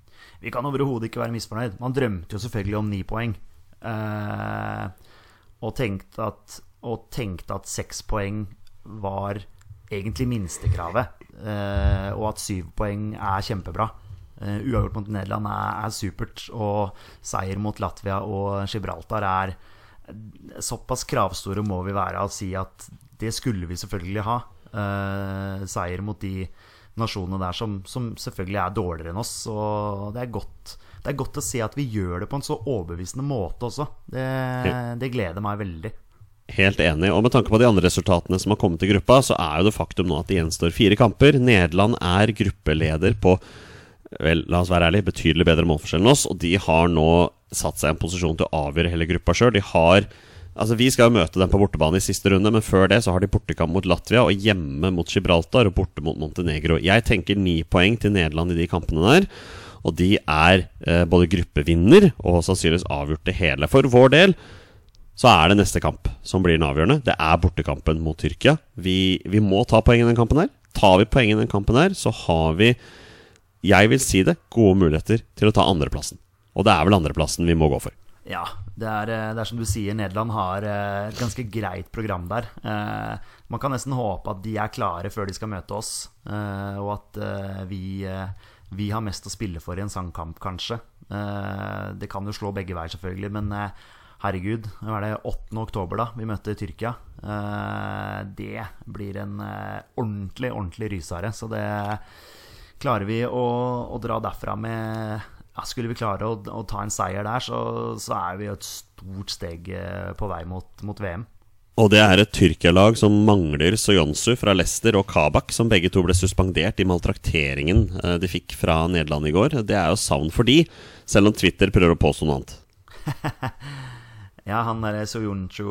Vi kan overhodet ikke være misfornøyd. Man drømte jo selvfølgelig om ni poeng. Uh, og, tenkte at, og tenkte at seks poeng var egentlig minstekravet. Uh, og at syv poeng er kjempebra. Uh, uavgjort mot Nederland er, er, supert. Og seier mot Latvia og Gibraltar er Såpass kravstore må vi være å si at det skulle vi selvfølgelig ha. Seier mot de nasjonene der som, som, selvfølgelig er dårligere enn oss. Og det er, godt, det er godt å se at vi gjør det på en så overbevisende måte også. Det, det gleder meg veldig. Helt enig. Og med tanke på de andre resultatene som har kommet i gruppa, så er jo det faktum nå at det gjenstår fire kamper. Nederland er gruppeleder på vel, la oss være ærlig, betydelig bedre målforskjell enn oss. Og de har nå satt seg i en posisjon til å avgjøre hele gruppa sjøl. De har Altså Vi skal jo møte dem på bortebane i siste runde, men før det så har de bortekamp mot Latvia og hjemme mot Gibraltar og borte mot Montenegro. Jeg tenker ni poeng til Nederland i de kampene der. Og de er eh, både gruppevinner og sannsynligvis avgjort det hele. For vår del så er det neste kamp som blir den avgjørende. Det er bortekampen mot Tyrkia. Vi, vi må ta poeng i den kampen her. Tar vi poeng i den kampen her, så har vi jeg vil si det, gode muligheter til å ta andreplassen. Og det er vel andreplassen vi må gå for. Ja, det er, eh, det er, som du sier, Nederland har eh, et ganske greit program der. Eh, man kan nesten håpe at de er klare før de skal møte oss, og at vi, vi har mest å spille for i en sangkamp, kanskje. Det kan jo slå begge veier, selvfølgelig, men herregud, det er det 8. oktober da vi møtte Tyrkia. Det blir en ordentlig, ordentlig rysare. Så det klarer vi å, å dra derfra med ja, Skulle vi klare å, å, ta en seier der, så, så er vi et stort steg eh, på vei mot, mot VM. Og det er et Tyrkia-lag som mangler Soyonsu fra Leicester og Kabak, som begge to ble suspendert i maltrakteringen eh, de fikk fra Nederland i går. Det er jo savn for de, selv om Twitter prøver å påstå noe annet. ja, han der Soyonchu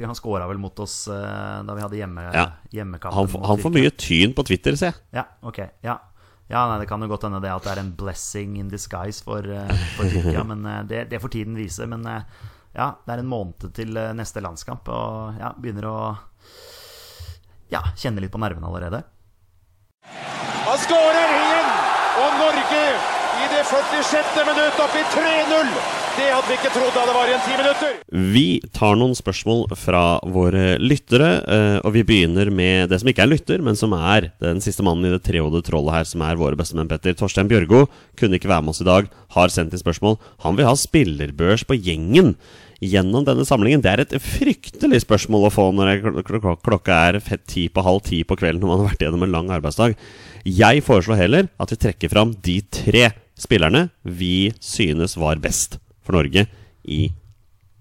Han skåra vel mot oss uh, da vi hadde hjemme, ja. hjemmekamp. Han, han får mye tyn på Twitter, ser jeg. Ja, ok, ja ja, nei, Det kan jo godt hende det at det er en blessing in disguise for, uh, for Tyrkia. men uh, det, det, får tiden vise. Men uh, ja, det er en måned til neste landskamp, og ja, begynner å ja, kjenne litt på nervene allerede. Han skårer igjen! Og Norge i det 46. minutt opp i 3-0! Det hadde vi ikke trodd da det var igjen ti minutter. Vi tar noen spørsmål fra våre lyttere, eh, og vi begynner med det som ikke er lytter, men som er den siste mannen i det trehodede trollet her, som er våre bestemenn, Petter. Torstein Bjørgo kunne ikke være med oss i dag, har sendt inn spørsmål. Han vil ha spillerbørs på gjengen gjennom denne samlingen? Det er et fryktelig spørsmål å få når klokka er ti på halv ti på kvelden når man har vært gjennom en lang arbeidsdag. Jeg foreslår heller at vi trekker fram de tre spillerne vi synes var best for Norge i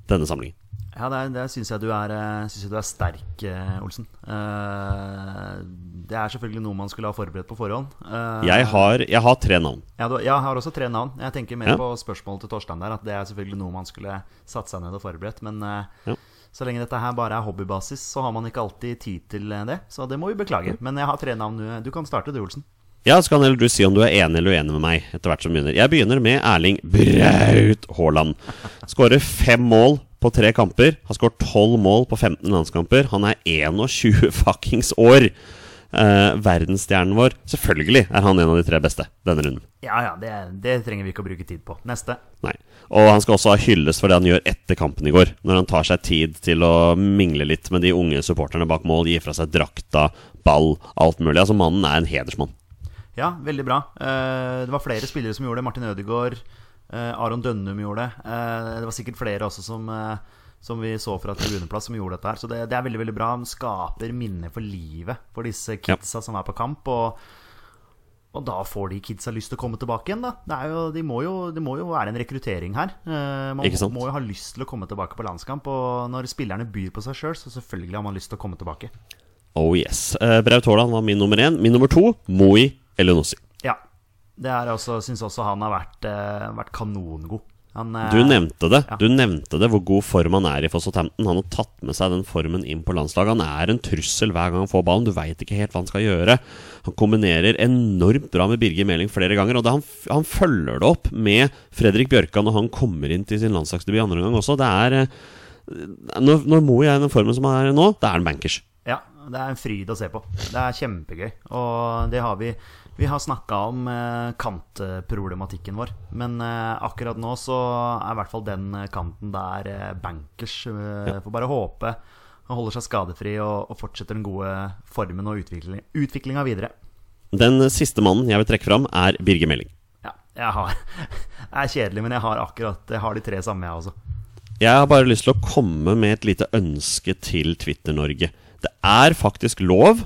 denne samlingen. Ja, der, der syns jeg, du er, eh, synes jeg du er sterk, eh, Olsen. Uh, Det er selvfølgelig noe man skulle ha forberedt på forhånd. Eh, Jeg har, jeg har tre navn. ja, du, jeg har også tre navn. Jeg tenker mer Ja. på spørsmålet til Torstein der. At det er selvfølgelig noe man skulle satt seg ned og forberedt. Men eh, Ja. så lenge dette her bare er hobbybasis, så har man ikke alltid tid til eh, det. Så det må vi beklage. Men jeg har tre navn. Du kan starte, du, Olsen. Ja, så kan heller du si om du er enig eller uenig med meg etter hvert som begynner. Jeg begynner med Erling Braut Haaland. Skårer fem mål på tre kamper. Har skåret tolv mål på 15 landskamper. Han er 21 fuckings år. Eh, verdensstjernen vår. Selvfølgelig er han en av de tre beste denne runden. Ja ja, det, det trenger vi ikke å bruke tid på. Neste. Nei. Og han skal også ha hylles for det han gjør etter kampen i går. Når han tar seg tid til å mingle litt med de unge supporterne bak mål, gi fra seg drakta, ball, alt mulig. Altså, mannen er en hedersmann. Ja, veldig bra. Eh, det var flere spillere som gjorde det. Martin Ødegaard, eh, Aron Dønnum gjorde det. Eh, det var sikkert flere også som, som vi så fra tribuneplass, som gjorde dette her. Så det, det er veldig veldig bra. Han skaper minner for livet for disse kidsa som er på kamp. Og, og da får de kidsa lyst til å komme tilbake igjen, da. Det, er jo, de må jo, det må jo være en rekruttering her. Man må jo ha lyst til å komme tilbake på landskamp. Og når spillerne byr på seg sjøl, så selvfølgelig har man lyst til å komme tilbake. Oh yes. Uh, Braut Haaland var min nummer én. Min nummer to, Moi Elionossi. Ja. Det syns også han har vært, uh, vært kanongod. Han, uh, Du nevnte det. ja. Du nevnte det, hvor god form han er i for Southampton. Han har tatt med seg den formen inn på landslaget. Han er en trussel hver gang han får ballen. Du veit ikke helt hva han skal gjøre. Han kombinerer enormt bra med Birger Meling flere ganger. Og han, han følger det opp med Fredrik Bjørkan når han kommer inn til sin landslagsdebut andre gang også. Det er Når, når Moe er i den formen som han er nå, da er han bankers. Det er en fryd å se på. Det er kjempegøy. Og det har vi Vi har snakka om eh, kantproblematikken vår. Men eh, akkurat nå så er i hvert fall den kanten der eh, bankers. Får bare håpe han holder seg skadefri og, og fortsetter den gode formen og utvikling, utviklinga videre. Den siste mannen jeg vil trekke fram, er Birger Meling. Ja, jeg har Det er kjedelig, men jeg har akkurat Jeg har de tre samme, jeg også. Jeg har bare lyst til å komme med et lite ønske til Twitter-Norge. Det er faktisk lov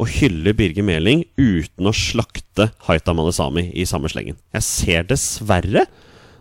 å hylle Birger Meling uten å slakte Haita Malesami i samme slengen. Jeg ser dessverre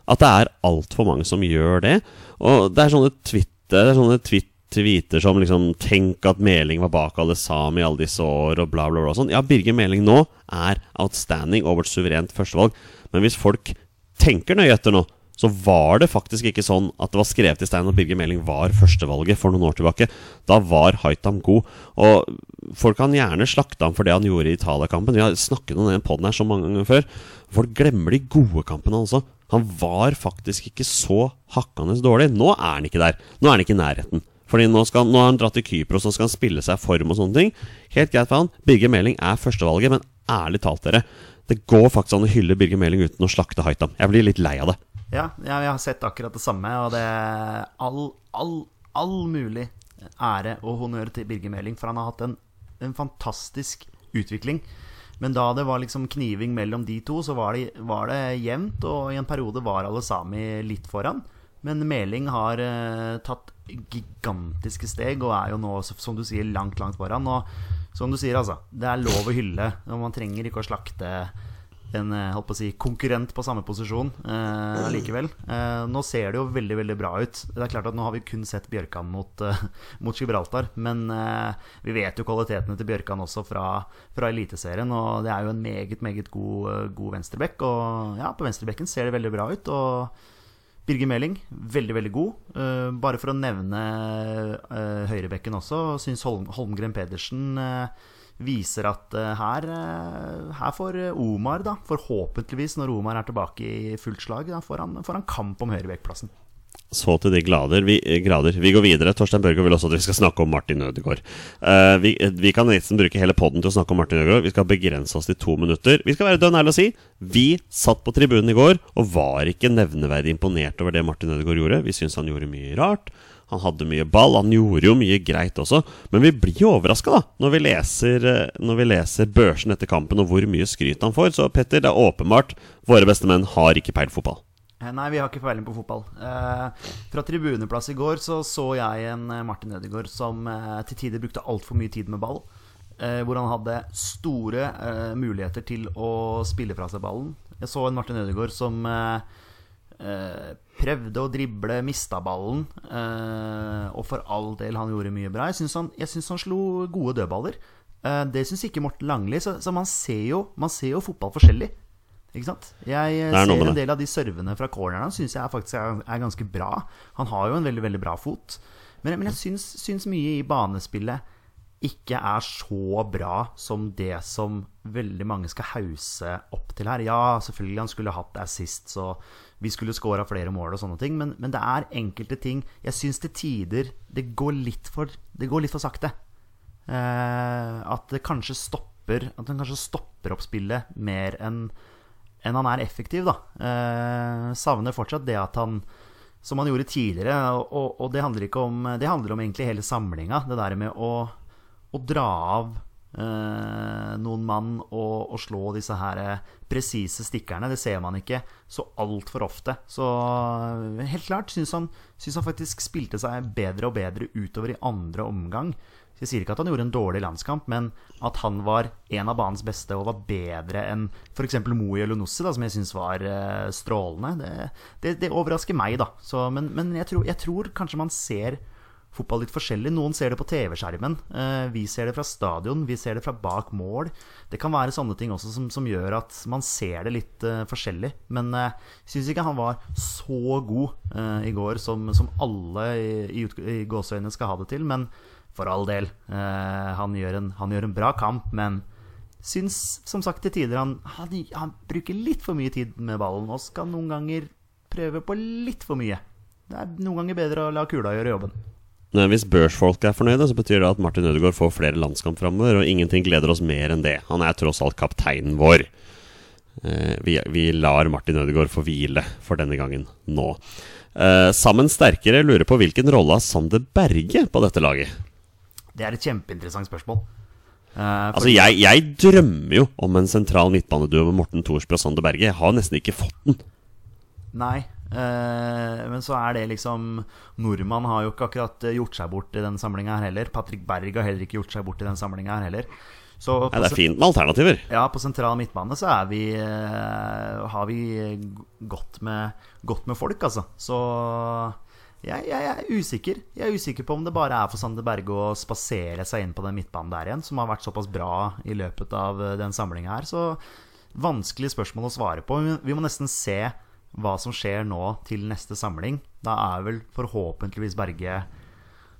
at det er altfor mange som gjør det. Og det er sånne Twitter, er tweet tweeter som liksom 'Tenk at Meling var bak Alesami i alle disse år', og bla, bla, bla. Sånn. Ja, Birger Meling nå er outstanding og vårt suverent førstevalg. Men hvis folk tenker nøye etter nå, så var det faktisk ikke sånn at det var skrevet i stein at Birger Meling var førstevalget for noen år tilbake. Da var Haitam god. Og folk kan gjerne slakte ham for det han gjorde i Italia-kampen. Vi har snakket om den poden her så mange ganger før. Folk glemmer de gode kampene også. Han var faktisk ikke så hakkende dårlig. Nå er han ikke der. Nå er han ikke i nærheten. Fordi nå, skal, nå har han dratt til Kypros og skal han spille seg form og sånne ting. Helt greit for han. Birger Meling er førstevalget, men ærlig talt, dere. Det går faktisk an å hylle Birger Meling uten å slakte Haitam. Jeg blir litt lei av det. Ja, ja, jeg har sett akkurat det samme, og det er all, all, all mulig ære og honnør til Birger Meling, for han har hatt en, en fantastisk utvikling. Men da det var liksom kniving mellom de to, så var det, var det jevnt, og i en periode var alle sami litt foran. Men Meling har eh, tatt gigantiske steg og er jo nå, som du sier, langt, langt foran. Og som du sier, altså, det er lov å hylle, og man trenger ikke å slakte en eh, holdt på å si, konkurrent på samme posisjon eh, likevel. Eh, nå ser det jo veldig veldig bra ut. Det er klart at Nå har vi kun sett Bjørkan mot, eh, mot Gibraltar, men eh, vi vet jo kvalitetene til Bjørkan også fra, fra Eliteserien. Og det er jo en meget meget god, eh, god venstrebekk. Og ja, på venstrebekken ser det veldig bra ut. Og Birger Meling, veldig, veldig god. Eh, bare for å nevne uh, høyrebekken også, syns Holm, Holmgren Pedersen eh, viser at eh, her, eh, her får Omar, da, forhåpentligvis når Omar er tilbake i fullt slag, da får han, får han kamp om høyrebekkplassen. Så til de glader. Vi, eh, grader. Vi går videre. Torstein Børgo vil også at vi skal snakke om Martin Ødegaard. Uh, vi, vi kan nesten bruke hele poden til å snakke om Martin Ødegaard. Vi skal begrense oss til to minutter. Vi skal være dønn ærlige og si vi satt på tribunen i går og var ikke nevneverdig imponert over det Martin Ødegaard gjorde. Vi syns han gjorde mye rart. Han hadde mye ball. Han gjorde jo mye greit også. Men vi blir jo overraska når, vi leser, eh, når vi leser børsen etter kampen og hvor mye skryt han får. Så Petter, det er åpenbart våre beste menn har ikke peilt fotball. Eh, Nei, vi har ikke peiling på fotball. Eh, fra tribuneplass i går så så jeg en eh, Martin Ødegaard som eh, til tider brukte altfor mye tid med ball. Eh, hvor han hadde store muligheter til å spille fra seg ballen. Jeg så en Martin Ødegaard som eh, eh, prøvde å drible, mista ballen. Eh, og for all del, han gjorde mye bra. Jeg syns han, han slo gode dødballer. Eh, det syns ikke Morten Langli. Så, så man, ser jo, man ser jo fotball forskjellig. Ikke sant? Jeg ser en del av de servene fra cornerne syns jeg faktisk er, er ganske bra. Han har jo en veldig, veldig bra fot. Men, men jeg syns, syns mye i banespillet ikke er så bra som det som veldig mange skal hause opp til her. Ja, selvfølgelig han skulle hatt assist, så vi skulle scora flere mål og sånne ting, men, men det er enkelte ting Jeg syns til tider det går litt for, går litt for sakte. Eh, at det kanskje stopper At han kanskje stopper opp spillet mer enn en han er effektiv, da. Eh, savner fortsatt det at han Som han gjorde tidligere, og, og det handler ikke om Det handler om egentlig hele samlinga. Det der med å, å dra av eh, noen mann og, og slå disse her eh, presise stikkerne. Det ser man ikke så altfor ofte. Så eh, helt klart syns han, syns han faktisk spilte seg bedre og bedre utover i andre omgang. Jeg sier ikke at han gjorde en dårlig landskamp, men at han var en av banens beste og var bedre enn f.eks. Moe Elunussi, som jeg syns var eh, strålende. Det, det, det overrasker meg, da. Så, men men jeg, tror, jeg tror kanskje man ser fotball litt forskjellig. Noen ser det på TV-skjermen. Eh, vi ser det fra stadion. Vi ser det fra bak mål. Det kan være sånne ting også som, som gjør at man ser det litt eh, forskjellig. Men eh, jeg syns ikke han var så god eh, i går som, som alle i, i, i gåseøynene skal ha det til. Men for all del, eh, han, gjør en, han gjør en bra kamp, men syns som sagt til tider han, han, han bruker litt for mye tid med ballen og skal noen ganger prøve på litt for mye. Det er noen ganger bedre å la kula gjøre jobben. Men hvis børsfolk er fornøyde, så betyr det at Martin Ødegaard får flere landskamp framover, og ingenting gleder oss mer enn det. Han er tross alt kapteinen vår. Eh, vi, vi lar Martin Ødegaard få hvile for denne gangen nå. Eh, sammen sterkere lurer på hvilken rolle har Sander Berge på dette laget? Det er et kjempeinteressant spørsmål. Uh, Altså, jeg, jeg drømmer jo om en sentral midtbaneduo med Morten Thorsby og Sander Berge. Jeg har nesten ikke fått den. Nei, eh, men så er det liksom Nordmann har jo ikke akkurat eh, gjort seg bort i den samlinga her heller. Patrick Berg har heller ikke gjort seg bort i den samlinga her heller. Så på det er fint med alternativer. Ja, på sentral midtbane så er vi, eh, har vi godt med, godt med folk, altså. Så jeg, jeg er usikker. Jeg er usikker på om det bare er for Sander Berge å spasere seg inn på den midtbanen der igjen, som har vært såpass bra i løpet av eh, den samlinga her. Så vanskelig spørsmål å svare på. Vi- Vi må nesten se hva som skjer nå til neste samling. Da er vel forhåpentligvis Berge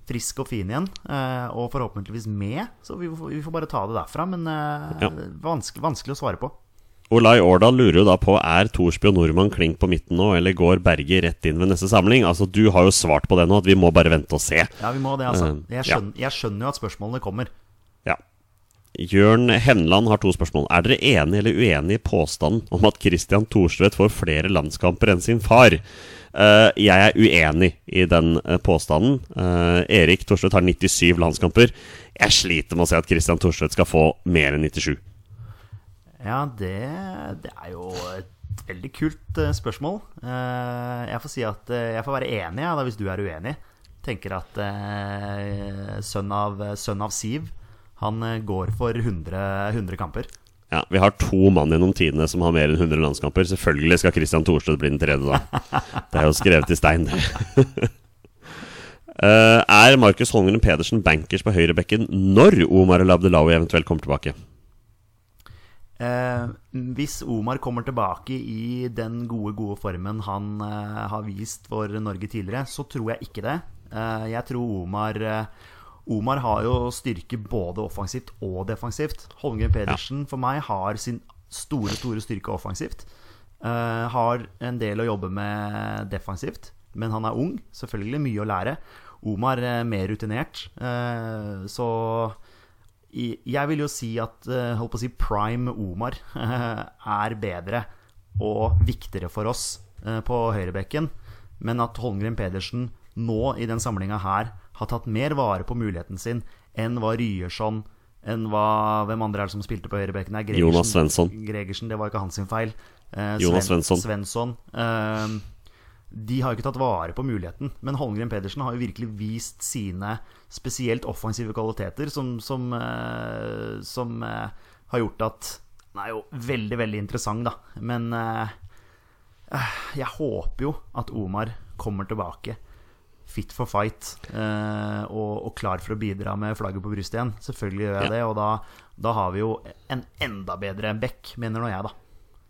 frisk og fin igjen, eh, og forhåpentligvis med. Så vi får, bare ta det derfra. Men eh, Ja. vanskelig, vanskelig å svare på. Olai Årdal lurer jo da på Er Thorsby og Nordmann klink på midten nå, eller går Berge rett inn ved neste samling? Altså, Du har jo svart på det nå, at vi må bare vente og se. Ja, vi må det, altså. Eh, Jeg skjønner, jeg skjønner jo at spørsmålene kommer. Jørn Henland har to spørsmål. Er dere enige eller uenige i påstanden om at Christian Thorstvedt får flere landskamper enn sin far? Uh, jeg er uenig i den eh, påstanden. Uh, Erik Thorstvedt har 97 landskamper. Jeg sliter med å se at Christian Thorstvedt skal få mer enn 97. Ja, det, det er jo et veldig kult spørsmål. Uh, jeg får si at jeg får være enig, ja, da, hvis du er uenig. Tenker at sønn, av, sønn av Siv, han eh, går for 100, 100 kamper. Ja, Vi har to mann gjennom tidene som har mer enn 100 landskamper. Selvfølgelig skal Christian Thorstvedt bli den tredje, da. Det er jo skrevet i stein, det. Uh, er Markus Holmgren Pedersen bankers på høyrebekken når Omar El Abdelawi eventuelt kommer tilbake? Eh, hvis Omar kommer tilbake i den gode, gode formen han eh, har vist for Norge tidligere, så tror jeg ikke det. Eh, jeg tror Omar Omar har jo styrke både offensivt og defensivt. Holmgren Pedersen for meg har sin store, store styrke offensivt. Uh, har en del å jobbe med defensivt, men han er ung. Selvfølgelig mye å lære. Omar er mer rutinert, Uh, så jeg vil jo si at uh, holdt på å si prime Omar er bedre og viktigere for oss på høyrebekken. Men at Holmgren Pedersen nå i den samlinga her har tatt mer vare på muligheten sin enn hva Ryerson enn hva Hvem andre er det som spilte på høyrebekken? Jonas Svensson. Gregersen, det var ikke hans feil. Eh, Jonas Svensson. Svensson. Eh, de har ikke tatt vare på muligheten. Men Holmgren Pedersen har jo virkelig vist sine spesielt offensive kvaliteter, som, som, eh, som eh, har gjort at Den er jo veldig, veldig interessant, da. Men eh, eh, jeg håper jo at Omar kommer tilbake. Fit for fight eh, og, og klar for å bidra med flagget på brystet igjen. Selvfølgelig gjør jeg Ja. det, og da, da har vi jo en enda bedre back, mener nå jeg, da.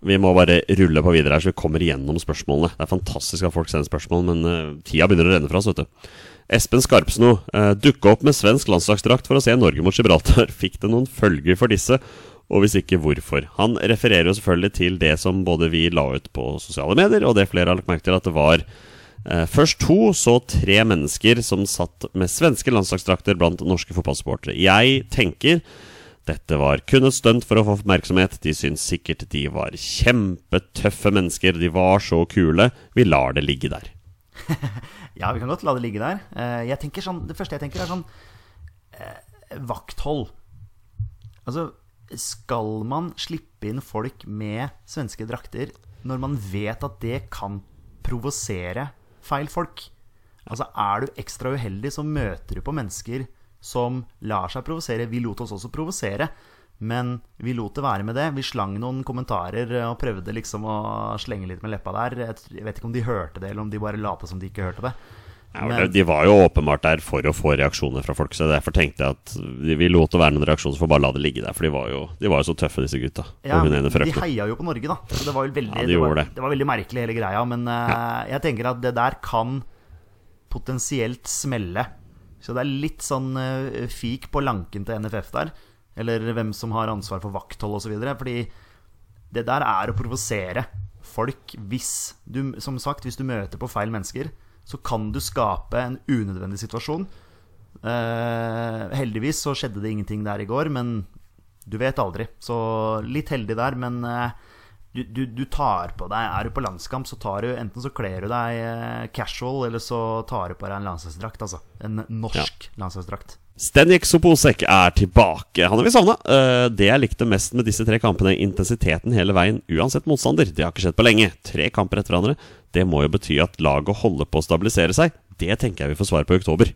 Vi må bare rulle på videre her, så vi kommer igjennom spørsmålene. Det er fantastisk at folk sender spørsmål, men uh, tida begynner å renne fra oss, vet du. Espen Skarpsno uh, dukka opp med svensk landslagsdrakt for å se Norge mot Gibraltar. Fikk det noen følger for disse? Og hvis ikke, hvorfor? Han refererer jo selvfølgelig til det som både vi la ut på sosiale medier, og det flere har lagt merke til, at det var eh, først to, så tre mennesker som satt med svenske landslagsdrakter blant norske fotballsupportere. Jeg tenker dette var kun et stunt for å få oppmerksomhet. De syns sikkert de var kjempetøffe mennesker. De var så kule. Vi lar det ligge der. Ja, vi kan godt la det ligge der. Eh, sånn, Det første jeg tenker, er sånn eh, vakthold. Altså, skal man slippe inn folk med svenske drakter når man vet at det kan provosere feil folk? Altså, er du ekstra uheldig, så møter du på mennesker som lar seg provosere. Vi lot oss også provosere, men vi lot det være med det. Vi slang noen kommentarer og prøvde liksom å slenge litt med leppa der. Jeg vet ikke om de hørte det, eller om de bare lot som de ikke hørte det. Ja, De var jo åpenbart der for å få reaksjoner fra folk, så derfor tenkte jeg at vi lot det være noen reaksjoner, så får bare la det ligge der. For de var jo, de var jo så tøffe, disse gutta. Ja, de heia jo på Norge, da. Så det var jo veldig, Ja, de det, var, det. det var veldig merkelig, hele greia. Men eh, jeg tenker at det der kan potensielt smelle. Så det er litt sånn uh, fik på lanken til NFF der. Eller hvem som har ansvar for vakthold osv. Fordi det der er å provosere folk hvis du, som sagt, hvis du møter på feil mennesker, så kan du skape en unødvendig situasjon. Eh, heldigvis så skjedde det ingenting der i går, men du vet aldri. Så litt heldig der, men eh, du, du, du tar på deg Er du på landskamp, så tar du enten så kler du deg eh, casual, eller så tar du på deg en landslagsdrakt, altså. En norsk landslagsdrakt. Stenjek Soposek er tilbake. Han har vi savna. Eh, det jeg likte mest med disse tre kampene, intensiteten hele veien, uansett motstander. Det har ikke skjedd på lenge. Tre kamper etter hverandre. Det må jo bety at laget holder på å stabilisere seg. Det tenker jeg vi får svar på i oktober.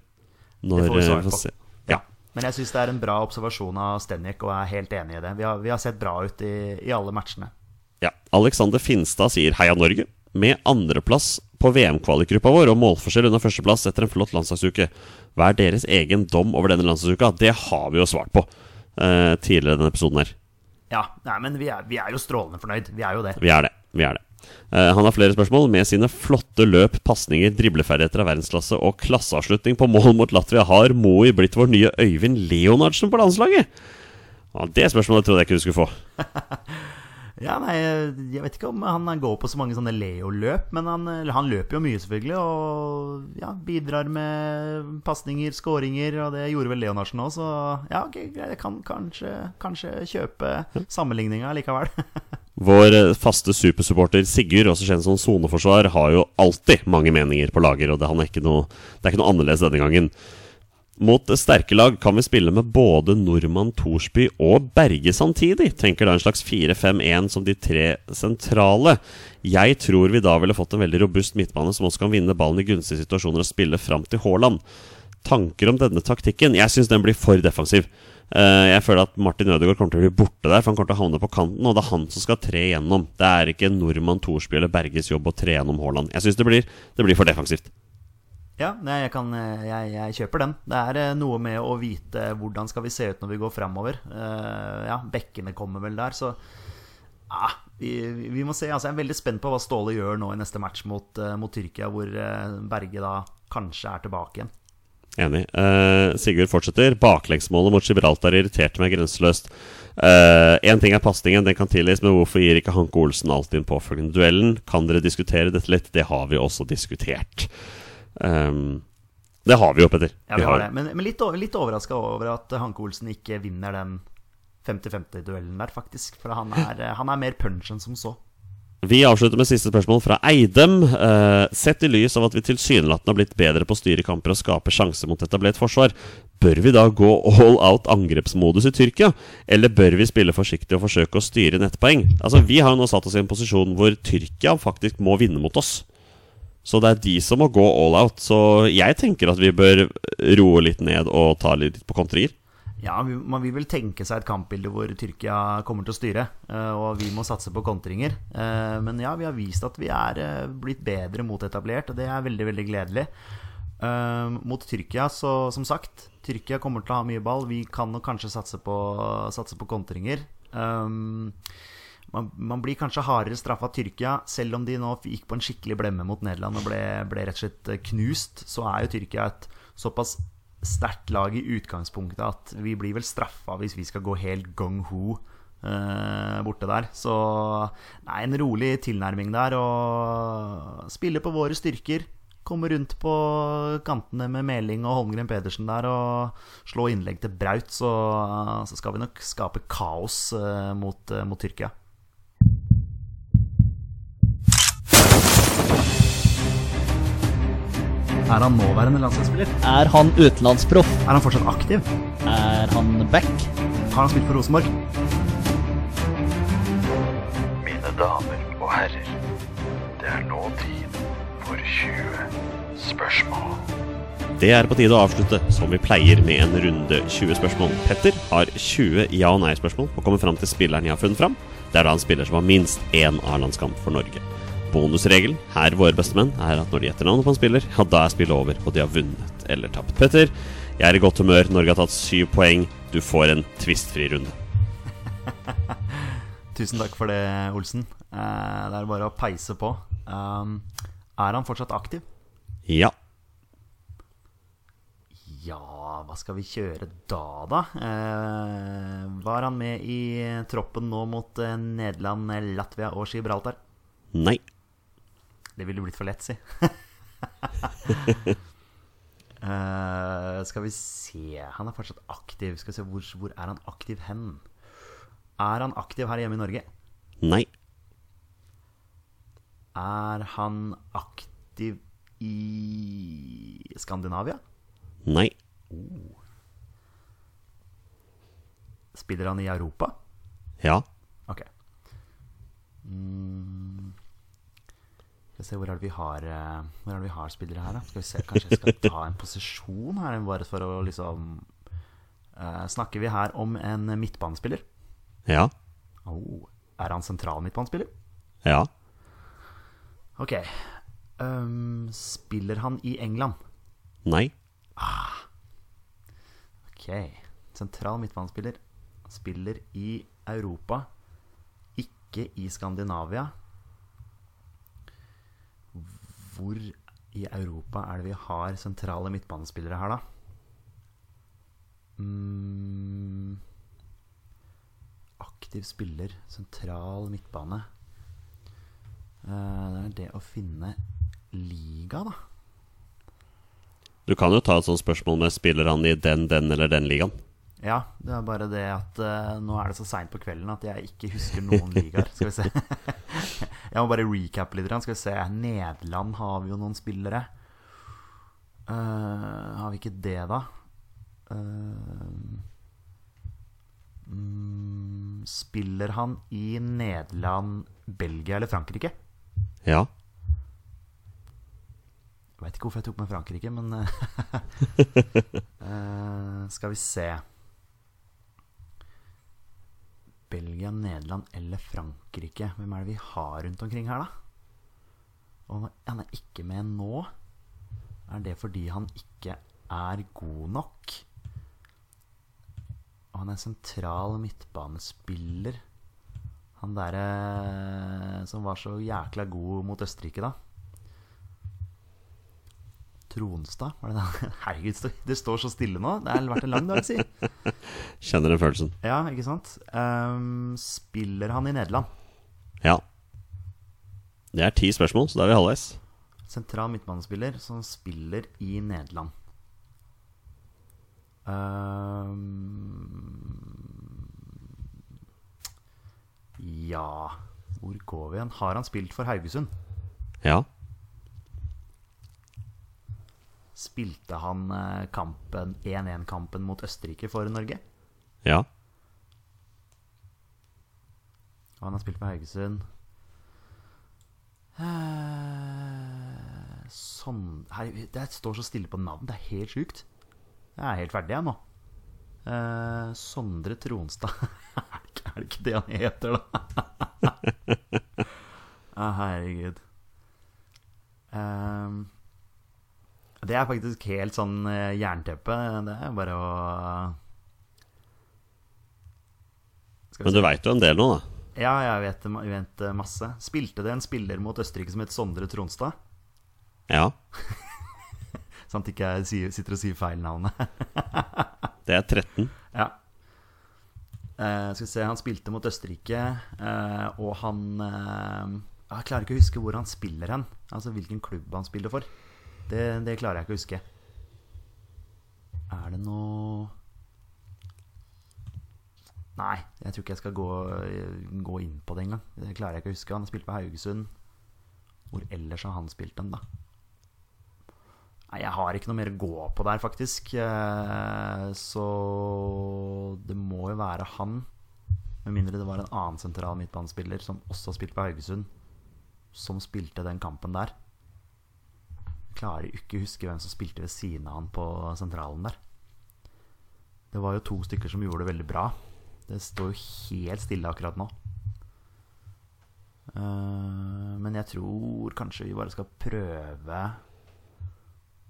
Når, Det får vi svar eh, får på. se. Ja. Men jeg syns det er en bra observasjon av Stenjek, og jeg er helt enig i det. Vi har, vi har sett bra ut i, i alle matchene. Ja. Alexander Finstad sier heia Norge. Med andreplass på VM-kvalikgruppa vår og målforskjell under førsteplass etter en flott landslagsuke. Hva er deres egen dom over denne landslagsuka? Det har vi jo svart på eh, tidligere i denne episoden her. Ja, nei, men vi er, vi er jo strålende fornøyd. Vi er jo det. Vi er det. Vi er det. Eh, han har flere spørsmål. Med sine flotte løp, pasninger, dribleferdigheter av verdensklasse og klasseavslutning på mål mot Latvia, har Moi blitt vår nye Øyvind Leonardsen på landslaget? Ja, det spørsmålet trodde jeg ikke du skulle få. Ja, nei, Jeg vet ikke om han går på så mange sånne Leo-løp, men han, han løper jo mye, selvfølgelig. Og ja, bidrar med pasninger, skåringer, og det gjorde vel Leonardsen òg, så ja, ok, jeg kan kanskje, kanskje kjøpe sammenligninga likevel. Vår eh, faste supersupporter Sigurd, også kjent som soneforsvar, har jo alltid mange meninger på lager, og det, han er ikke noe, det er ikke noe annerledes denne gangen. Mot sterke lag kan vi spille med både Nordmann, Thorsby og Berge samtidig. Tenker da en slags 4-5-1 som de tre sentrale. Jeg tror vi da ville fått en veldig robust midtbane som også kan vinne ballen i gunstige situasjoner og spille fram til Haaland. Tanker om denne taktikken? Jeg syns den blir for defensiv. Eh, Jeg føler at Martin Ødegaard kommer til å bli borte der, for han kommer til å havne på kanten, og det er han som skal tre igjennom. Det er ikke Nordmann, Thorsby eller Berges jobb å tre gjennom Haaland. Jeg syns det, det blir for defensivt. Ja, jeg, kan, jeg, jeg kjøper den. Det er eh, noe med å vite hvordan skal vi se ut når vi går framover. ja, bekkene kommer vel der, så ja, vi, vi må se. Altså, jeg er veldig spent på hva Ståle gjør nå i neste match mot, eh, mot Tyrkia, hvor eh, Berge da kanskje er tilbake igjen. Enig. Eh, Sigurd fortsetter. Baklengsmålet mot Gibraltar irriterte meg grenseløst. Én ting er pasningen, den kan tilgis, men hvorfor gir ikke Hanke Olsen alltid den påfølgende duellen? Kan dere diskutere dette litt? Det har vi også diskutert. Ehm, det har vi jo, Petter. Ja, vi har det. Men, men litt, litt overraska over at Hanke Olsen ikke vinner den 50-50-duellen der, faktisk. For han er, eh, han er mer punch enn som så. Vi avslutter med siste spørsmål fra Eidem. Uh, sett i lys av at vi tilsynelatende har blitt bedre på å styre kamper og skape sjanser mot etablert forsvar, bør vi da gå all out angrepsmodus i Tyrkia? Eller bør vi spille forsiktig og forsøke å styre nettpoeng? Altså, Vi har jo nå satt oss i en posisjon hvor Tyrkia faktisk må vinne mot oss. Så det er de som må gå all out. Så jeg tenker at vi bør roe litt ned og ta litt på kontringer. Ja, man vil vel tenke seg et kampbilde hvor Tyrkia kommer til å styre, eh, og vi må satse på kontringer. Eh, Men ja, vi har vist at vi er eh, blitt bedre mot etablert, og det er veldig, veldig gledelig. Mot Tyrkia, så som sagt Tyrkia kommer til å ha mye ball. Vi kan nok kanskje satse på, satse på kontringer. Man, man, blir kanskje hardere straffa Tyrkia, selv om de nå gikk på en skikkelig blemme mot Nederland og ble, ble rett og slett eh, knust. Så er jo Tyrkia et såpass sterkt lag i utgangspunktet at vi blir vel straffa hvis vi skal gå helt gong ho eh, borte der. Så nei, en rolig tilnærming der og spille på våre styrker komme rundt på kantene med Meling og Holmgren Pedersen der og slå innlegg til Braut, så, så skal vi nok skape kaos eh, mot, uh, mot, Tyrkia. Er han nåværende landslagsspiller? Er han utenlandsproff? Er han fortsatt aktiv? Er han back? Har han spilt for Rosenborg? Mine damer og herrer, det er nå tid for 20 spørsmål. Det er på tide å avslutte som vi pleier med en runde 20 spørsmål. Petter har 20 ja- og nei-spørsmål og kommer fram til spilleren jeg har funnet fram. Det er da en spiller som har minst én A-landskamp for Norge. Bonusregelen her våre bestemenn er at når de gjetter navnet på en spiller, ja, da er spillet over, og de har vunnet eller tapt. Petter, jeg er i godt humør. Norge har tatt syv poeng. Du får en tvistfri runde. Tusen takk for det, Olsen. Uh, det er bare å peise på. Um, er han fortsatt aktiv? Ja. Ja, hva skal vi kjøre da, da? Eh, var han med i troppen nå mot eh, Nederland, Latvia og Gibraltar? Nei. Det ville blitt for lett, si. uh, skal vi se Han er fortsatt aktiv. Skal vi se, hvor, hvor er han aktiv hen? Er han aktiv her hjemme i Norge? Nei. Er han aktiv i Skandinavia? Nei. Oh. Spiller han i Europa? Ja. Ok. Mm. Skal vi se, hvor er vi har eh, Hvor er det vi har spillere her, da? Skal vi se, Kanskje jeg skal ta en posisjon her, bare for å liksom uh, Snakker vi her om en midtbanespiller? Ja. Oh. Er han sentral midtbanespiller? Ja. Ok. Um, spiller han i England? Nei. Ok. Sentral midtbanespiller. Spiller i Europa, ikke i Skandinavia. Hvor i Europa er det vi har sentrale midtbanespillere her, da? Mm. Aktiv spiller, sentral midtbane. Eh, det er det å finne liga, da. Du kan jo ta et sånt spørsmål med spiller han i den, den eller den ligaen. Ja, det er bare det at uh, nå er det så seint på kvelden at jeg ikke husker noen ligaer. Skal vi se. jeg må bare recappe litt. Skal vi se. Nederland har vi jo noen spillere. Uh, har vi ikke det, da? Uh, spiller han i Nederland, Belgia eller Frankrike? Ja. Jeg veit ikke hvorfor jeg tok med Frankrike, men Skal vi se. Belgia, Nederland eller Frankrike. Hvem er det vi har rundt omkring her, da? Og han er ikke med nå. Er det fordi han ikke er god nok? Og han er sentral midtbanespiller. Han derre som var så jækla god mot Østerrike, da. Tronstad? Var det det? Herregud, det står så stille nå. Det har vært en lang dag, si. Kjenner den følelsen. Ja, ikke sant? Um, spiller han i Nederland? Ja. Det er ti spørsmål, så da er vi halvveis. Sentral midtbanespiller som spiller i Nederland. Um, ja Hvor går vi hen? Har han spilt for Haugesund? Ja. Spilte han eh, kampen 1-1-kampen mot Østerrike for Norge? Ja. Og han har spilt med Haugesund. Eh, sånn her, Det står så stille på navn. Det er helt sjukt. Jeg er helt ferdig, jeg nå. Eh, Sondre Tronstad er, det ikke, er det ikke det han heter, da? ah, herregud. Eh, det er faktisk helt sånn eh, jernteppe. Det er bare å Men du veit jo en del nå, da. Ja, jeg vet, jeg vet eh, masse. Spilte det en spiller mot Østerrike som het Sondre Tronstad? Ja. Sånn at ikke jeg sitter og sier feil navnet. Det er 13. ja. Uh, skal vi se, han spilte mot Østerrike, uh, og han uh, Jeg klarer ikke å huske hvor han spiller hen. Altså hvilken klubb han spiller for. Det, det klarer jeg ikke å huske. Er det noe Nei, jeg tror ikke jeg skal gå, gå inn på det engang. Det klarer jeg ikke å huske. Han har spilt på Haugesund. Hvor ellers har han spilt den, da? Nei, jeg har ikke noe mer å gå på der, faktisk. Eh, Så det må jo være han. Med mindre det var en annen sentral midtbanespiller som også har spilt på Haugesund, som spilte den kampen der. Klarer ikke å huske hvem som spilte ved siden av han på sentralen der. Det var jo to stykker som gjorde det veldig bra. Det står jo helt stille akkurat nå. Eh, Men jeg tror kanskje vi bare skal prøve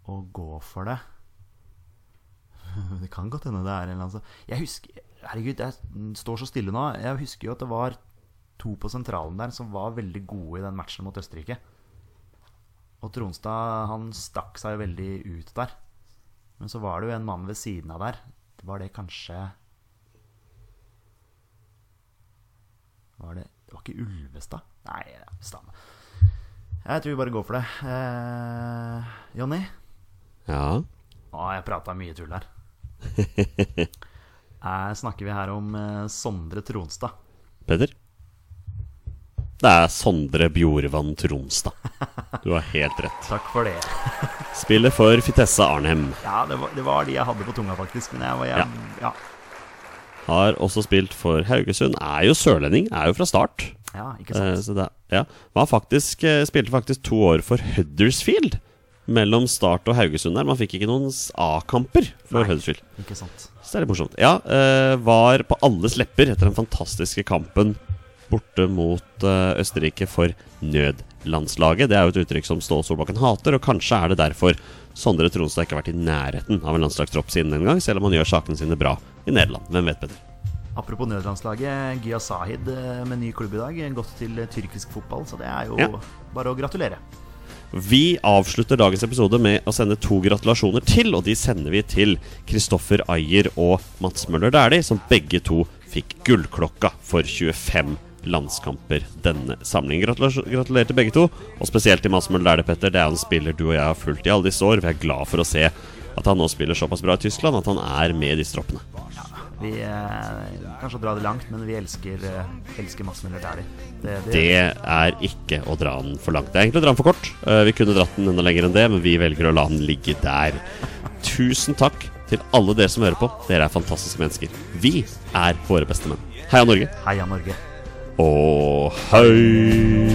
å gå for det. Det kan godt hende det er en eller annen Jeg husker Herregud, jeg står så stille nå. Jeg husker jo at det var to på sentralen der som var veldig gode i den matchen mot Østerrike. Og Tronstad han stakk seg jo veldig ut der. Men så var det jo en mann ved siden av der. Var det kanskje Var det Det var ikke Ulvestad? Nei, ja, stamme. Jeg tror vi bare går for det. Eh, Jonny? Ja. Å, jeg prata mye tull her. Her snakker vi her om eh, Sondre Tronstad? Peder? Det er Sondre Bjorvann Tronstad. Du har helt rett. Takk for det. Spiller for Fitesse Arnhem. Ja, det var, det var de jeg hadde på tunga, faktisk. Men jeg var jeg, ja. Har også spilt for Haugesund. Er jo sørlending. Er jo fra start. ja, ikke Eh, sant. så det, ja. Man faktisk, eh, spilte faktisk to år for Huddersfield. Mellom Start og Haugesund der. Man fikk ikke noen A-kamper for Nei. Huddersfield. Ikke sant. Så det er litt morsomt. Ja, eh, var på alles lepper etter den fantastiske kampen borte mot eh, Østerrike for nødlandslaget. Det er jo et uttrykk som Ståle Solbakken hater, og kanskje er det derfor Sondre Tronstad ikke har vært i nærheten av en landslagstropp siden den gang, selv om han gjør sakene sine bra i Nederland. Hvem vet bedre? Apropos nødlandslaget. Gya Sahid eh, med ny klubb i dag. Gått til eh, tyrkisk fotball, så det er jo Ja. bare å gratulere. Vi avslutter dagens episode med å sende to gratulasjoner til, og de sender vi til Kristoffer Ayer og Mats Møller Dæhlie, som begge to fikk gullklokka for 25 landskamper denne samlingen. Gratulerer, Gratulerer til begge to, og spesielt til Mats Møller Dæhlie, Petter. Det er en spiller du og jeg har fulgt i alle disse år. Vi er glad for å se at han nå spiller såpass bra i Tyskland at han er med i disse troppene. Vi eh, kanskje å dra det langt, men vi elsker, eh, elsker Mads Møller Dæhlie. Det, det, Det er ikke å dra den for langt. Det er egentlig å dra den for kort. Eh, Vi kunne dratt den enda lenger enn det, men vi velger å la den ligge der. Tusen takk til alle dere som hører på. Dere er fantastiske mennesker. Vi er våre beste menn. Heia Norge. Heia Norge. 哦嘿。